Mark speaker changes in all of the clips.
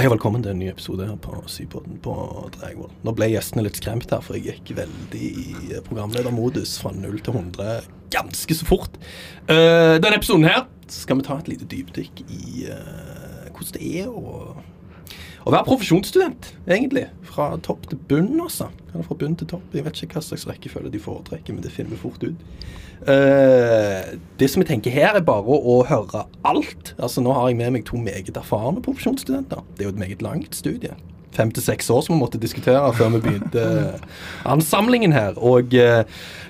Speaker 1: Hei og velkommen til en ny episode her på Sypodden på Dragvoll. Nå ble gjestene litt skremt her, for jeg gikk veldig i programledermodus fra 0 til 100 ganske så fort. Uh, denne episoden her skal vi ta et lite dypdykk i uh, hvordan det er å, å være profesjonsstudent, egentlig. Fra topp til bunn, altså. Eller fra bunn til topp. Jeg vet ikke hva slags rekkefølge de foretrekker, men det finner vi fort ut. Uh, det som jeg tenker her, er bare å, å, høre alt. Altså Nå har jeg med meg to meget erfarne profesjonsstudenter. Det er jo et meget langt studie. Fem til seks år som vi måtte diskutere før vi begynte ansamlingen her. Og uh,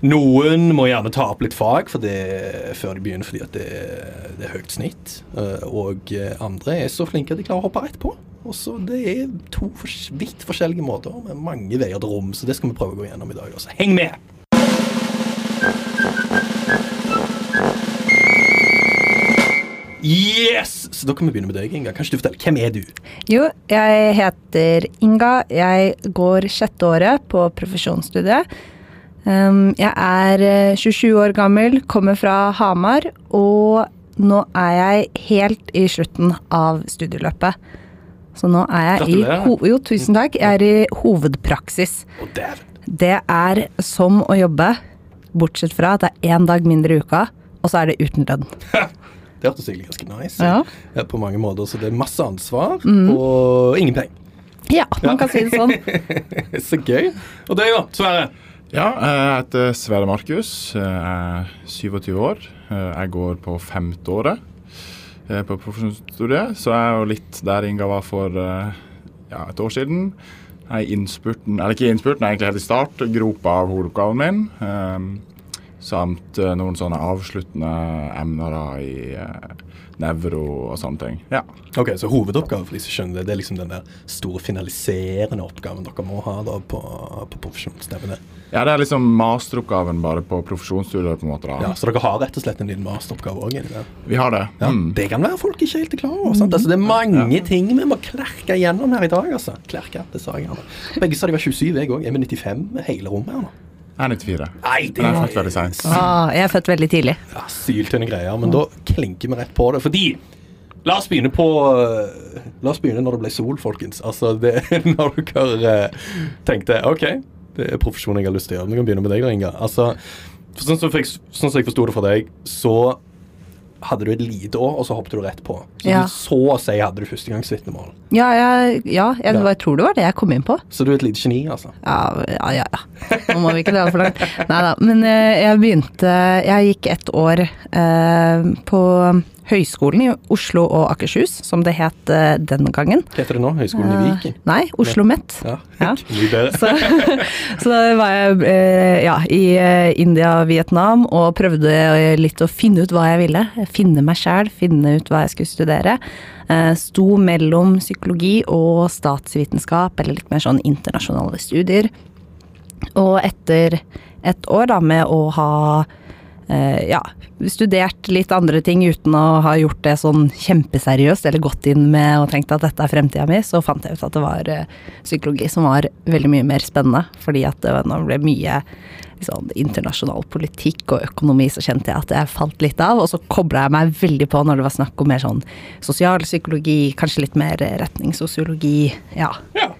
Speaker 1: noen må gjerne ta opp litt fag det, før de begynner, fordi det, det er høyt snitt. Uh, og andre er så flinke at de klarer å hoppe rett på. Og så Det er to vidt forskjellige måter med mange veier til rom, så det skal vi prøve å gå gjennom i dag. Også. Heng med! Yes! Så da kan vi begynne med deg, Inga. Kanskje du forteller, Hvem er du?
Speaker 2: Jo, jeg heter Inga. Jeg går sjette året på profesjonsstudiet. Um, jeg er 27 år gammel, kommer fra Hamar, og nå er jeg helt i slutten av studieløpet. Så nå er jeg i Jo, tusen takk. Jeg er i hovedpraksis. Det er som å jobbe, bortsett fra at det er én dag mindre i uka, og så er det uten lønn.
Speaker 1: Det hørtes egentlig ganske nice ja. ja. på mange måter. Så det er masse ansvar mm. og ingen penger.
Speaker 2: Ja, man kan si det sånn.
Speaker 1: så gøy. Og deg, da? Sverre?
Speaker 3: Ja, jeg heter Sverre Markus. Jeg er 27 år. Jeg går på femte året på profesjonsstudiet, så jeg er jo litt der Inga var for ja, et år siden. Jeg er i innspurten, eller ikke i innspurten, jeg er egentlig helt i start, gropa av hovedoppgaven min. Samt uh, noen sånne avsluttende emner da, i uh, nevro og sånne ting. Ja.
Speaker 1: Ok, Så hovedoppgaven for de som skjønner det, det er liksom den der store finaliserende oppgaven dere må ha da på, på profesjonsstevnet?
Speaker 3: Ja, det er liksom masteroppgaven bare på profesjonsstudiet. på en måte da.
Speaker 1: Ja, Så dere har rett og slett en liten masteroppgave òg?
Speaker 3: Vi har det.
Speaker 1: Ja, mm. Det kan være folk ikke helt er klar over. Sant? Altså, det er mange ja. ting vi må klerke gjennom her i dag. altså. Klerke, det sa jeg gjerne. Begge sa de var 27, jeg òg. Er med 95 hele rommet her nå.
Speaker 3: Jeg er 94.
Speaker 1: Nei, det
Speaker 3: er født veldig seint.
Speaker 2: Ah, jeg er født veldig tidlig.
Speaker 1: Ja, Syltynne greier. Men da klinker vi rett på det. Fordi La oss begynne på uh, La oss begynne når det ble sol, folkens. Altså, det, Når dere uh, tenkte OK, det er profesjonen jeg har lyst til å gjøre. Vi kan begynne med deg, Inga. Altså, sånn som jeg, sånn jeg forsto det fra deg, så hadde du et lite år, og så hoppet du rett på. Så ja. så å si hadde du førstegangsvitnemål.
Speaker 2: Ja, jeg, ja, jeg, ja. tror det var det jeg kom inn på.
Speaker 1: Så du er et lite geni, altså?
Speaker 2: Ja, ja, ja. Nå må vi ikke dra for langt. Nei da. Men eh, jeg begynte Jeg gikk ett år eh, på Høgskolen i Oslo og Akershus, som det het uh, den gangen.
Speaker 1: Heter det nå? Høgskolen i eh, Viken?
Speaker 2: Uh, nei, Oslo Met.
Speaker 1: Ja, ja.
Speaker 2: Så, så, da var jeg uh, ja, i India og Vietnam og prøvde litt å finne ut hva jeg ville. Finne meg sjæl, finne ut hva jeg skulle studere. sto mellom psykologi og statsvitenskap, eller litt mer sånn internasjonale studier. Og etter et år da med å ha Eh, ja, studert litt andre ting uten å ha gjort det sånn kjempeseriøst eller gått inn med og tenkt at dette er fremtida mi, så fant jeg ut at det var eh, psykologi som var veldig mye mer spennende. Fordi at det ble mye sånn internasjonal politikk og økonomi, så kjente jeg at jeg falt litt av. Og så kobla jeg meg veldig på når det var snakk om mer sånn sosialpsykologi, kanskje litt mer retningssosiologi. Ja. ja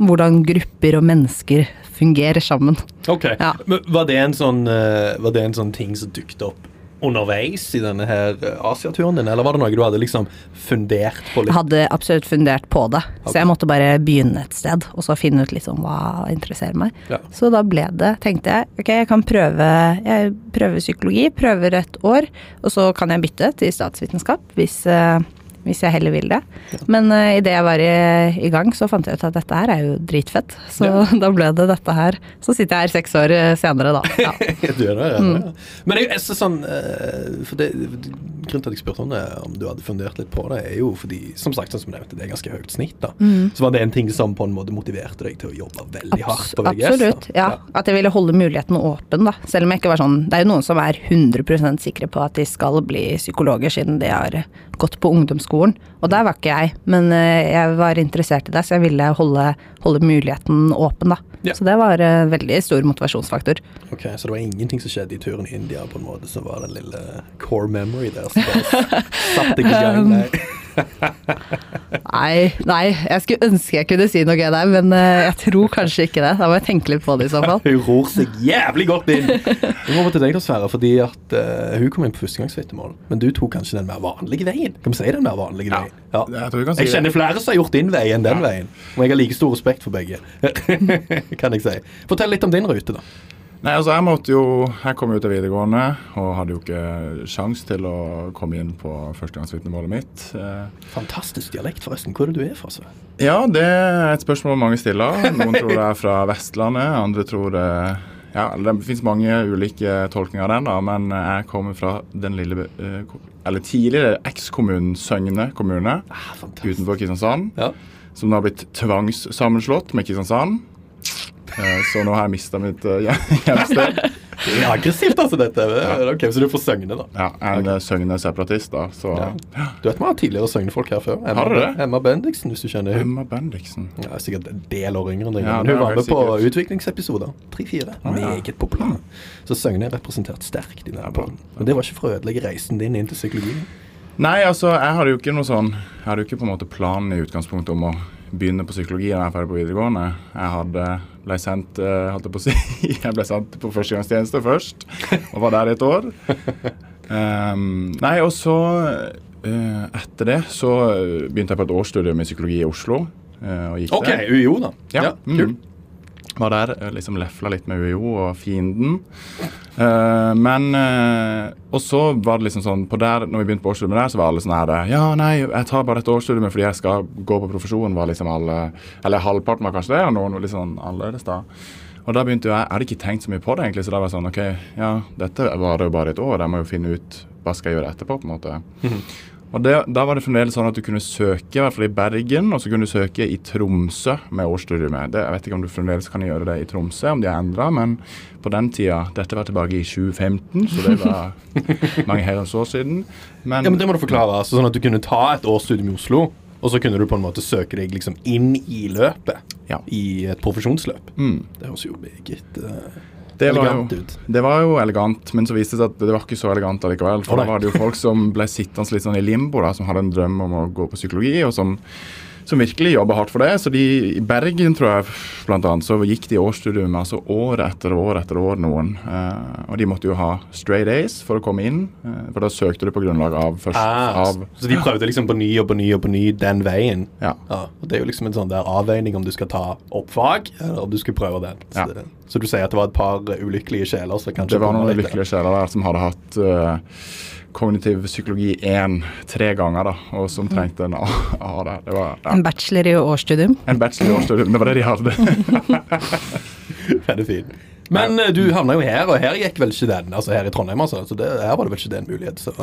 Speaker 2: hvordan grupper og mennesker fungerer sammen.
Speaker 1: Ok, ja. Men var det, en sånn, uh, var det en sånn ting som dukket opp underveis i denne her eh, Asiaturen din, eller var det noe du hadde liksom fundert på?
Speaker 2: litt? Jeg hadde absolutt fundert på det, okay. så jeg måtte bare begynne et sted, og så finne ut liksom hva interesserer meg. Ja. Så da ble det, tenkte jeg, ok, jeg kan prøve, jeg prøver psykologi, prøver et år, og så kan jeg bytte til statsvitenskap hvis uh, hvis jeg heller vil det. Ja. Men uh, idet jeg var i, i, gang, så fant jeg ut at dette her er jo dritfett. Så ja. da ble det dette her. Så sitter jeg her seks år eh, senere, da. Ja.
Speaker 1: du gjør det, ja. Mm. Men jeg, jeg, sånn, uh, for det, Grunnen til at jeg spurte om det, om du hadde fundert litt på det, er jo fordi, som sagt, sånn som nevnte, det er ganske høyt snitt. da. Mm. Så var det en ting som på en måte motiverte deg til å jobbe veldig Abs hardt på VGS?
Speaker 2: Absolutt, ja. At jeg ville holde muligheten åpen, da. Selv om jeg ikke var sånn Det er jo noen som er 100% sikre på at de skal bli psykologer, siden de har gått på ungdomsskolen. Og der var ikke jeg, men eh, jeg var interessert i det, så jeg ville holde, holde muligheten åpen, da. Ja. Så det var en veldig stor motivasjonsfaktor.
Speaker 1: Ok, Så det var ingenting som skjedde i turen i India på en måte som var den lille core memory der? Som bare satt ikke i gang? Nei.
Speaker 2: Nei, nei, jeg skulle ønske jeg kunne si noe gøy der, men eh, jeg tror kanskje ikke det. Da må jeg tenke litt på det i så fall.
Speaker 1: Hun ror seg jævlig godt inn. Hun må over til deg da, Sverre, fordi at uh, hun kom inn på førstegangsvitnemål. Men du tok kanskje den mer vanlige veien? Kan vi si den mer vanlige
Speaker 3: Ja.
Speaker 1: veien? Ja.
Speaker 3: Jeg tror vi kan si
Speaker 1: Jeg kjenner flere som har gjort din vei enn den veien. Og jeg har like stor respekt for begge, kan jeg si. Fortell litt om din rute, da.
Speaker 3: Nei, altså jeg måtte jo Jeg kom jo til videregående og hadde jo ikke sjans til å komme inn på førstegangsvitnemålet mitt.
Speaker 1: Fantastisk dialekt, forresten. Hvor er det du er fra? Så?
Speaker 3: Ja, det er et spørsmål mange stiller. Noen tror det er fra Vestlandet, andre tror det ja, Det finnes mange ulike tolkninger av den, da, men jeg kommer fra den lille eh, Eller tidligere ekskommunen Søgne kommune
Speaker 1: Ah,
Speaker 3: utenfor Kristiansand.
Speaker 1: Ja.
Speaker 3: Som nå har blitt tvangssammenslått med Kristiansand. Eh, Så nå har jeg mista mitt eh, hjemsted.
Speaker 1: Det er aggressivt, altså, dette. Ok, Så du er fra Søgne, da?
Speaker 3: Ja, en okay. Søgne-separatist, da. Så
Speaker 1: Ja. Du vet vi har tidligere Søgne-folk her før. Emma,
Speaker 3: Har du det?
Speaker 1: Emma Bendiksen, hvis du kjenner henne.
Speaker 3: Emma Bendiksen.
Speaker 1: Ja, sikkert en del år yngre enn deg,
Speaker 3: Ja,
Speaker 1: men hun
Speaker 3: er
Speaker 1: var med
Speaker 3: helt
Speaker 1: på
Speaker 3: sikkert.
Speaker 1: utviklingsepisoder. Tre-fire.
Speaker 3: Ah, ja.
Speaker 1: Meget populær. Så Søgne er representert sterkt i denne
Speaker 3: Ja, bra.
Speaker 1: Men det var ikke for å ødelegge reisen din inn til psykologien.
Speaker 3: Nei, altså, jeg hadde jo ikke noe sånn Jeg hadde jo ikke på en måte planen i utgangspunktet om å begynne på psykologi da jeg var ferdig på videregående. Jeg hadde ble sendt eh, holdt jeg på å si, jeg ble sendt på førstegangstjeneste først, og var der et år. Um, nei, og så uh, Etter det så begynte jeg på et årsstudium i psykologi i Oslo. Uh, og gikk
Speaker 1: OK,
Speaker 3: det.
Speaker 1: UiO, da.
Speaker 3: Ja,
Speaker 1: kult.
Speaker 3: mm. Var der, eh, liksom lefla litt med UiO og fienden. Uh, men uh, Og så var det liksom sånn på der, når vi begynte på årsstudiet der, så var alle sånn her Ja, nei, jeg tar bare dette årsstudiet fordi jeg skal gå på profesjon, var liksom alle Eller halvparten var kanskje det, og noen var litt sånn annerledes da. Og da begynte jo jeg Jeg hadde ikke tenkt så mye på det, egentlig, så da var jeg sånn OK, ja, dette varer jo bare et år, jeg må jo finne ut hva skal jeg gjøre etterpå, på en måte. Og det, Da var det fremdeles sånn at du kunne søke, i hvert fall i Bergen, og så kunne du søke i Tromsø med årsstudiet med. Det, jeg vet ikke om du fremdeles kan gjøre det i Tromsø, om de har endra, men på den tida Dette var tilbake i 2015, så det var mange herrens år siden. Men,
Speaker 1: Ja, men Det må du forklare. altså Sånn at du kunne ta et årsstudium i Oslo, og så kunne du på en måte søke deg liksom inn i løpet.
Speaker 3: Ja.
Speaker 1: I et profesjonsløp.
Speaker 3: mm,
Speaker 1: Det høres jo meget eh,
Speaker 3: det, var jo, det var jo elegant, men så viste det seg at det var ikke så elegant allikevel. For da var det jo folk som ble sittende litt sånn i limbo, da, som hadde en drøm om å gå på psykologi, og som som virkelig jobba hardt for det. Så de i Bergen, tror jeg, blant annet, så gikk de årsstudium altså år etter år etter år, noen. Eh, og de måtte jo ha straight A's for å komme inn, eh, for da søkte du på grunnlag av først
Speaker 1: Ah,
Speaker 3: av
Speaker 1: så de prøvde liksom på ny og på ny og på ny den veien.
Speaker 3: Ja.
Speaker 1: Ja, og Det er jo liksom en sånn der avveining om du skal ta opp fag, eller om du skal prøve den. Så,
Speaker 3: Ja.
Speaker 1: det, så du sier at det var et par ulykkelige sjeler
Speaker 3: Det var noen ulykkelige sjeler der som hadde hatt uh, kognitiv psykologi 1 tre ganger, da, og som trengte en A. A der. Det var ja,
Speaker 2: En bachelor i årsstudium.
Speaker 3: en bachelor i årsstudium. Det var det de hadde.
Speaker 1: Veldig fin. Men eh, du havna jo her, og her gikk vel ikke den? Altså her i Trondheim, altså. Så det, her var det vel ikke den en mulighet. Så.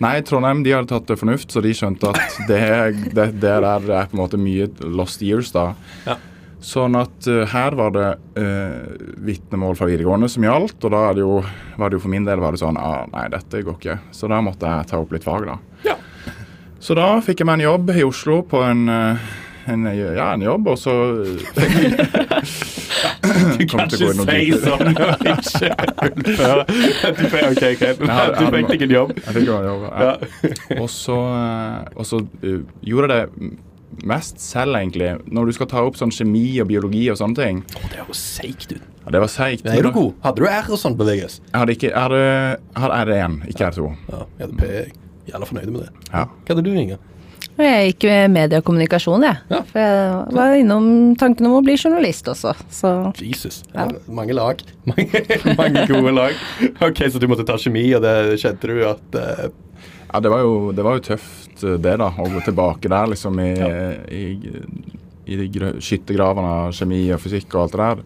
Speaker 3: Nei, Trondheim de hadde tatt til fornuft, så de skjønte at det, det, det der er på en måte mye lost years, da.
Speaker 1: Ja.
Speaker 3: Sånn at uh, her var det uh, vitnemål fra videregående som gjaldt, og da det jo, var det jo for min del var det sånn ah, Nei, dette går ikke. Så da måtte jeg ta opp litt fag, da.
Speaker 1: Ja.
Speaker 3: Så da fikk jeg meg en jobb i Oslo på en, eh, en ja, en jobb, og så
Speaker 1: fikk
Speaker 3: jeg, Du kan
Speaker 1: ikke si sånn. Du fikk, ok,
Speaker 3: har-
Speaker 1: Du fikk deg en jobb.
Speaker 3: Jeg fikk meg en jobb, ja. Og så, gjorde jeg det mest selv, egentlig. Når du skal ta opp sånn kjemi og biologi og sånne ting.
Speaker 1: Oh, det høres seigt ut.
Speaker 3: Ja, det var seigt.
Speaker 1: Er du god? Hadde du R og sånn på VGS?
Speaker 3: Jeg hadde ikke, hadde, hadde R1, ikke R2.
Speaker 1: Ja, jeg hadde P. Jeg er jævla fornøyd med det.
Speaker 3: Ja.
Speaker 1: Hva hadde du,
Speaker 2: Inge? Jeg gikk med medie og kommunikasjon, jeg.
Speaker 1: Ja.
Speaker 2: For jeg var innom tanken om å bli journalist også, så
Speaker 1: Jesus.
Speaker 2: Ja.
Speaker 1: Mange lag. Mange, mange gode lag. Ok, Så du måtte ta kjemi, og det kjente du at eh,
Speaker 3: Ja, det var, jo, det var jo tøft eh, det, da. Å gå tilbake der, liksom, i, i, i de skyttergravene av kjemi og fysikk og alt det der.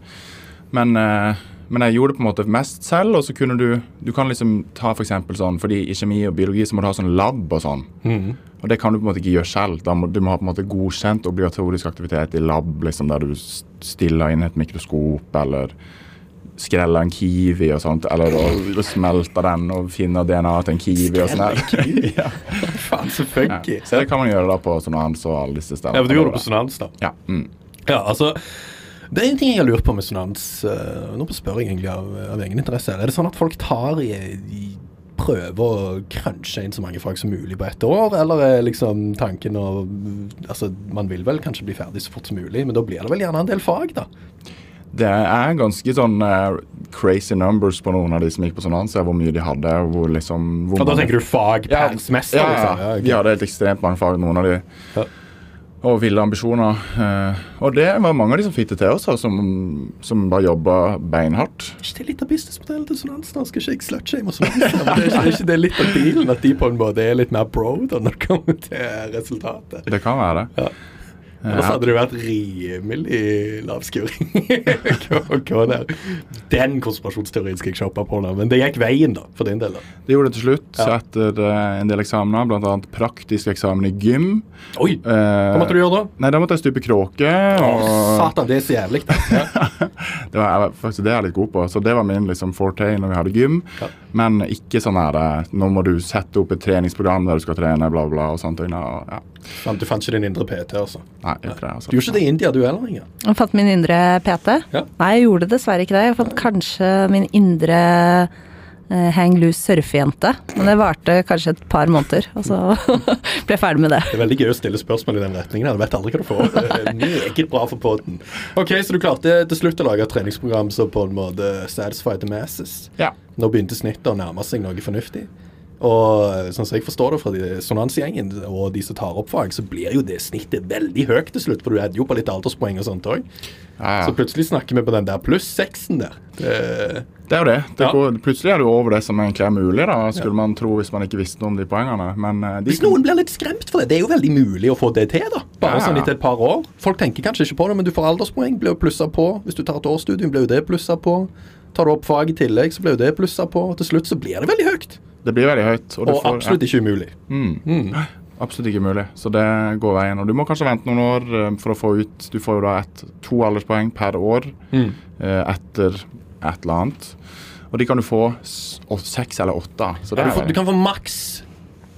Speaker 3: Men, eh, men jeg gjorde det på en måte mest selv, og så kunne du Du kan liksom ta for eksempel sånn Fordi i kjemi og biologi så må du ha sånn lab og sånn.
Speaker 1: Mm.
Speaker 3: Og det kan du på en måte ikke gjøre selv. Da må, du må ha på en måte godkjent obligatorisk aktivitet i lab, liksom, der du stiller inn et mikroskop eller skreller en kiwi og sånt, eller og, og smelter den og finner DNA til en kiwi og sånn. her. ja.
Speaker 1: Faen, så
Speaker 3: Ja. Så det kan man gjøre da på Sonans og alle disse stedene.
Speaker 1: Ja, for du gjorde det på Sonans, da.
Speaker 3: Ja. Mm.
Speaker 1: Ja, altså Det er en ting jeg har lurt på med Sonans. Uh, nå spør jeg egentlig av, av egen interesse. Er det sånn at folk tar i, i prøve å crunche inn så mange fag som mulig på ett år, eller er liksom tanken å Altså, man vil vel kanskje bli ferdig så fort som mulig, men da blir det vel gjerne en del fag, da.
Speaker 3: Det er ganske sånn eh, crazy numbers på noen av de som gikk på sonanse, hvor mye de hadde. Hvor liksom hvor
Speaker 1: Og da tenker du fag
Speaker 3: Ja? Ja,
Speaker 1: liksom.
Speaker 3: ja.
Speaker 1: okay.
Speaker 3: De hadde helt ekstremt mange fag, noen av de.
Speaker 1: Ja.
Speaker 3: Og ville ambisjoner. Uh, og det var mange av de som fikk det til også, som, som bare jobba beinhardt.
Speaker 1: Ikke det litt av businessmodellen til Sonans? da? Skal ikke jeg slutshame og sånn? Men det er ikke, ikke det litt av dealen at de på en måte er litt mer bro når det kommer til resultatet?
Speaker 3: Det kan være det.
Speaker 1: Ja. Ellers hadde det vært rimelig lavskuring. Gå- gå der. Den konspirasjonsteorien skal jeg shoppe på men det gikk veien, da, for din del. da.
Speaker 3: Det gjorde det til slutt
Speaker 1: Ja.
Speaker 3: etter eh, en del eksamener, bl.a. praktisk eksamen i gym.
Speaker 1: Oi! Hva måtte du gjøre da?
Speaker 3: Nei, Da måtte jeg stupe kråke. Og
Speaker 1: satan, det er så jævlig. Ja.
Speaker 3: det var faktisk det er jeg litt god på. Så det var min liksom, forte når vi hadde gym.
Speaker 1: Ja.
Speaker 3: Men ikke sånn her eh, Nå må du sette opp et treningsprogram der du skal trene, bla, bla, og ting. Og, ja.
Speaker 1: Fant- Du fant ikke din indre PT, altså.
Speaker 3: Nei, ikke det. Altså.
Speaker 1: Du gjorde ikke det i India, du heller, Inga?
Speaker 2: Jeg fant min indre PT.
Speaker 1: Ja.
Speaker 2: Nei, jeg gjorde dessverre ikke det. Jeg fant kanskje min indre eh, hang loose surfejente. Men det varte kanskje et par måneder, og så ble jeg ferdig med det.
Speaker 1: Det er veldig gøy å stille spørsmål i den retningen. Du vet aldri hva du får. Det meget bra for poden. Ok, Så du klarte til slutt å lage et treningsprogram som på en måte satisfy the masses.
Speaker 3: Ja.
Speaker 1: Nå begynte snittet å nærme seg noe fornuftig. Og sånn som jeg forstår det fra de sonansgjengen og de som tar opp fag, så blir jo det snittet veldig høyt til slutt, for du hadde jo på litt alderspoeng og sånt òg.
Speaker 3: Ja, ja.
Speaker 1: Så plutselig snakker vi på den der pluss seksen der. Det,
Speaker 3: Det er jo det. det
Speaker 1: Ja.
Speaker 3: går, plutselig er du over det som egentlig er mulig, da, skulle man tro hvis man ikke visste noe om de poengene. Men eh, de
Speaker 1: hvis noen blir litt skremt for det, det er jo veldig mulig å få det til, da. Bare sånn etter et par år. Folk tenker kanskje ikke på det, men du får alderspoeng, blir jo plussa på. Hvis du tar et årsstudium, blir jo det plussa på. Tar du opp fag i tillegg, så blir jo det plussa på. Til slutt så blir det veldig høyt.
Speaker 3: Det blir veldig høyt.
Speaker 1: Og,
Speaker 3: du får-
Speaker 1: absolutt ikke umulig.
Speaker 3: Mm.
Speaker 1: Mm.
Speaker 3: Absolutt ikke mulig. Så det går veien. Og du må kanskje vente noen år eh, for å få ut Du får jo da et, to alderspoeng per år
Speaker 1: Mm.
Speaker 3: eh, etter et eller annet. Og de kan du få seks eller åtte. Det
Speaker 1: Du, får, du kan få maks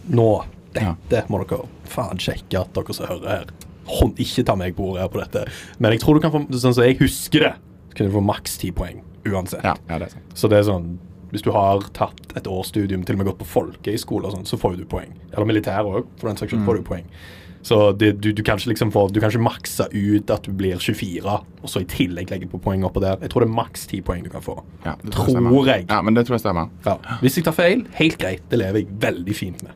Speaker 1: nå.
Speaker 3: Ja.
Speaker 1: Dette må dere faen sjekke at dere som hører her, hånd, ikke ta meg på ordet her på dette. Men jeg tror du kan få, sånn som jeg husker det, så kan du få maks ti poeng uansett.
Speaker 3: ja, ja, det sant.
Speaker 1: Så det er sånn Hvis du har tatt et årsstudium, til og med gått på folkehøyskole sånn, så får du poeng. Eller militær òg, for den saks skyld får du poeng. Så det, du, du kan ikke liksom få Du kan ikke makse ut at du blir 24, og så i tillegg legge på poeng oppå der. Jeg tror det er maks 10 poeng du kan få.
Speaker 3: Ja,
Speaker 1: tror,
Speaker 3: Tror
Speaker 1: jeg.
Speaker 3: Ja, men det tror jeg stemmer.
Speaker 1: Ja. Hvis jeg tar feil, helt greit. Det lever jeg veldig fint med.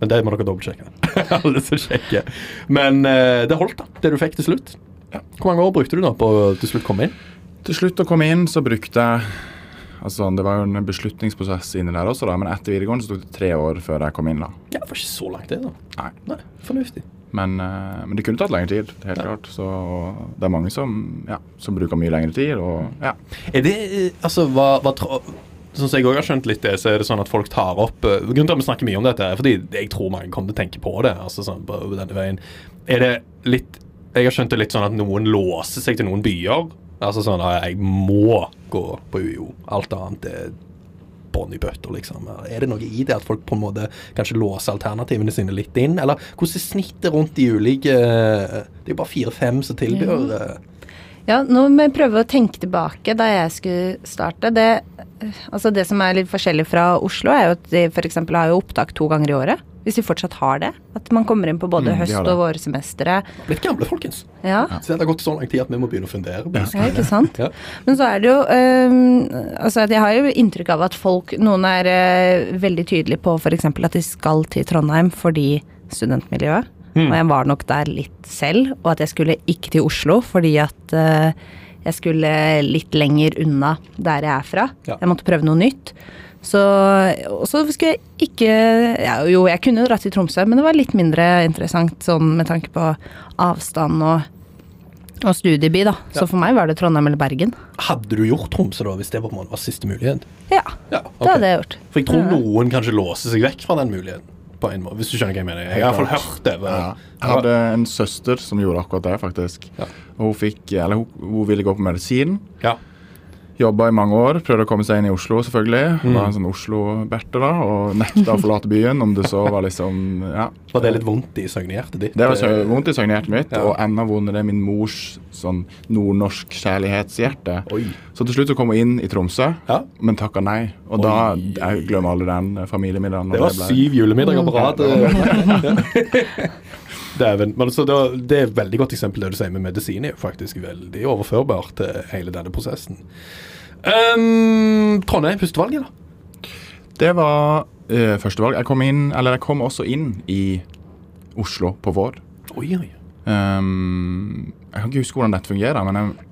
Speaker 1: Men det må dere dobbeltsjekke. Alle som sjekker. Men uh, det holdt, da. Det du fikk til slutt.
Speaker 3: Ja.
Speaker 1: Hvor mange år brukte du da på å til slutt komme inn?
Speaker 3: Til slutt å komme inn, så brukte jeg Altså, Det var jo en beslutningsprosess inni der også, da, men etter videregående så tok det tre år før jeg kom inn. da.
Speaker 1: Ja, Det var ikke så langt, det. da.
Speaker 3: Nei.
Speaker 1: Nei, Fornuftig.
Speaker 3: Men, eh, men det kunne tatt lengre tid, helt klart. Så det er mange som, ja, som bruker mye lengre tid. og ja.
Speaker 1: Er det eh, Altså, hva, hva Sånn som jeg også har skjønt litt det, så er det sånn at folk tar opp eh, Grunnen til at vi snakker mye om dette, er fordi jeg tror mange kommer til å tenke på det. altså sånn på denne veien. Er det litt Jeg har skjønt det litt sånn at noen låser seg til noen byer. Altså sånn at jeg må gå på UiO. Alt annet er bånn i bøtta, liksom. Er det noe i det at folk på en måte kanskje låser alternativene sine litt inn? Eller hvordan er snittet rundt de ulike Det er jo bare fire-fem som tilbyr eh,
Speaker 2: Ja, nå må jeg prøve å tenke tilbake da jeg skulle starte. Det, altså det som er litt forskjellig fra Oslo, er jo at de f.eks. har jo opptak to ganger i året. Hvis de fortsatt har det. At man kommer inn på både
Speaker 3: Mm,
Speaker 2: høst-
Speaker 3: det.
Speaker 2: og vårsemesteret.
Speaker 1: Blitt gamle, folkens.
Speaker 2: Ja.
Speaker 1: Så det har gått så lang tid at vi må begynne å fundere.
Speaker 2: Ja, ikke sant?
Speaker 1: Ja.
Speaker 2: Men så er det jo um, Altså, jeg har jo inntrykk av at folk Noen er uh, veldig tydelige på f.eks. at de skal til Trondheim fordi studentmiljøet.
Speaker 1: Mm.
Speaker 2: Og jeg var nok der litt selv. Og at jeg skulle ikke til Oslo fordi at uh, jeg skulle litt lenger unna der jeg er fra.
Speaker 1: Ja.
Speaker 2: Jeg måtte prøve noe nytt. Så, og så skulle jeg ikke ja, Jo, jeg kunne dratt til Tromsø, men det var litt mindre interessant sånn med tanke på avstand og, og studieby, da.
Speaker 1: Ja.
Speaker 2: Så for meg var det Trondheim eller Bergen.
Speaker 1: Hadde du gjort Tromsø da, hvis det var, på en måte var siste mulighet?
Speaker 2: Ja,
Speaker 1: Ja,
Speaker 2: det hadde jeg gjort.
Speaker 1: For jeg tror noen kanskje låser seg vekk fra den muligheten. På en måte, hvis du skjønner hva jeg mener. Jeg har i hvert fall hørt det.
Speaker 3: Ja. Jeg hadde en søster som gjorde akkurat det, faktisk.
Speaker 1: Ja.
Speaker 3: Hun fikk, eller hun, hun ville gå på medisin
Speaker 1: Ja.
Speaker 3: Jobba i mange år, prøvde å komme seg inn i Oslo, selvfølgelig.
Speaker 1: Mm.
Speaker 3: Var en sånn Oslo-berte da, og nekta å forlate byen, om det så var liksom Ja.
Speaker 1: Var det litt vondt i søgnehjertet ditt?
Speaker 3: Det var så vondt i søgnehjertet mitt,
Speaker 1: Ja.
Speaker 3: og enda vondere min mors sånn nordnorsk kjærlighetshjerte.
Speaker 1: Oi.
Speaker 3: Så til slutt så kom hun inn i Tromsø,
Speaker 1: Ja.
Speaker 3: men takka nei. Og da Jeg glemmer aldri den familiemiddagen.
Speaker 1: Det var
Speaker 3: ble-
Speaker 1: syv julemiddager på rad. Dæven. Men altså, det, er et veldig godt eksempel det du sier med medisin. er jo faktisk veldig overførbart til hele denne prosessen. Um, Trondheim, førstevalget, da?
Speaker 3: Det var uh, førstevalg. Jeg kom inn, eller jeg kom også inn i Oslo på vår.
Speaker 1: Oi, oi.
Speaker 3: Um, jeg kan ikke huske hvordan dette fungerer, men jeg,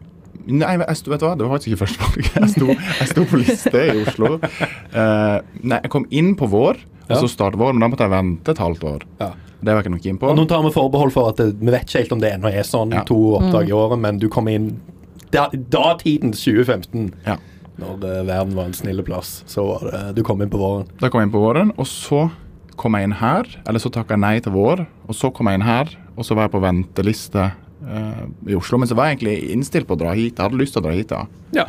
Speaker 3: Nei, jeg sto, vet du hva? det var faktisk ikke førstevalg. Jeg sto, jeg sto på liste i Oslo. Uh, nei, jeg kom inn på vår, og så startet vår, men da måtte jeg vente et halvt år.
Speaker 1: Ja.
Speaker 3: Det var jeg ikke noe inn på.
Speaker 1: Og nå tar vi forbehold for at det, vi vet ikke helt om det ennå er sånn,
Speaker 3: Ja.
Speaker 1: to oppdrag i året, men du kom inn da, datidens 2015,
Speaker 3: Ja.
Speaker 1: når det, verden var en snill plass. Så var det, du kom inn på våren.
Speaker 3: Da kom jeg inn på våren, og så kom jeg inn her. Eller så takka jeg nei til vår, og så kom jeg inn her. Og så var jeg på venteliste uh, i Oslo. Men så var jeg egentlig innstilt på å dra hit. Jeg hadde lyst til å dra hit, da.
Speaker 1: Ja.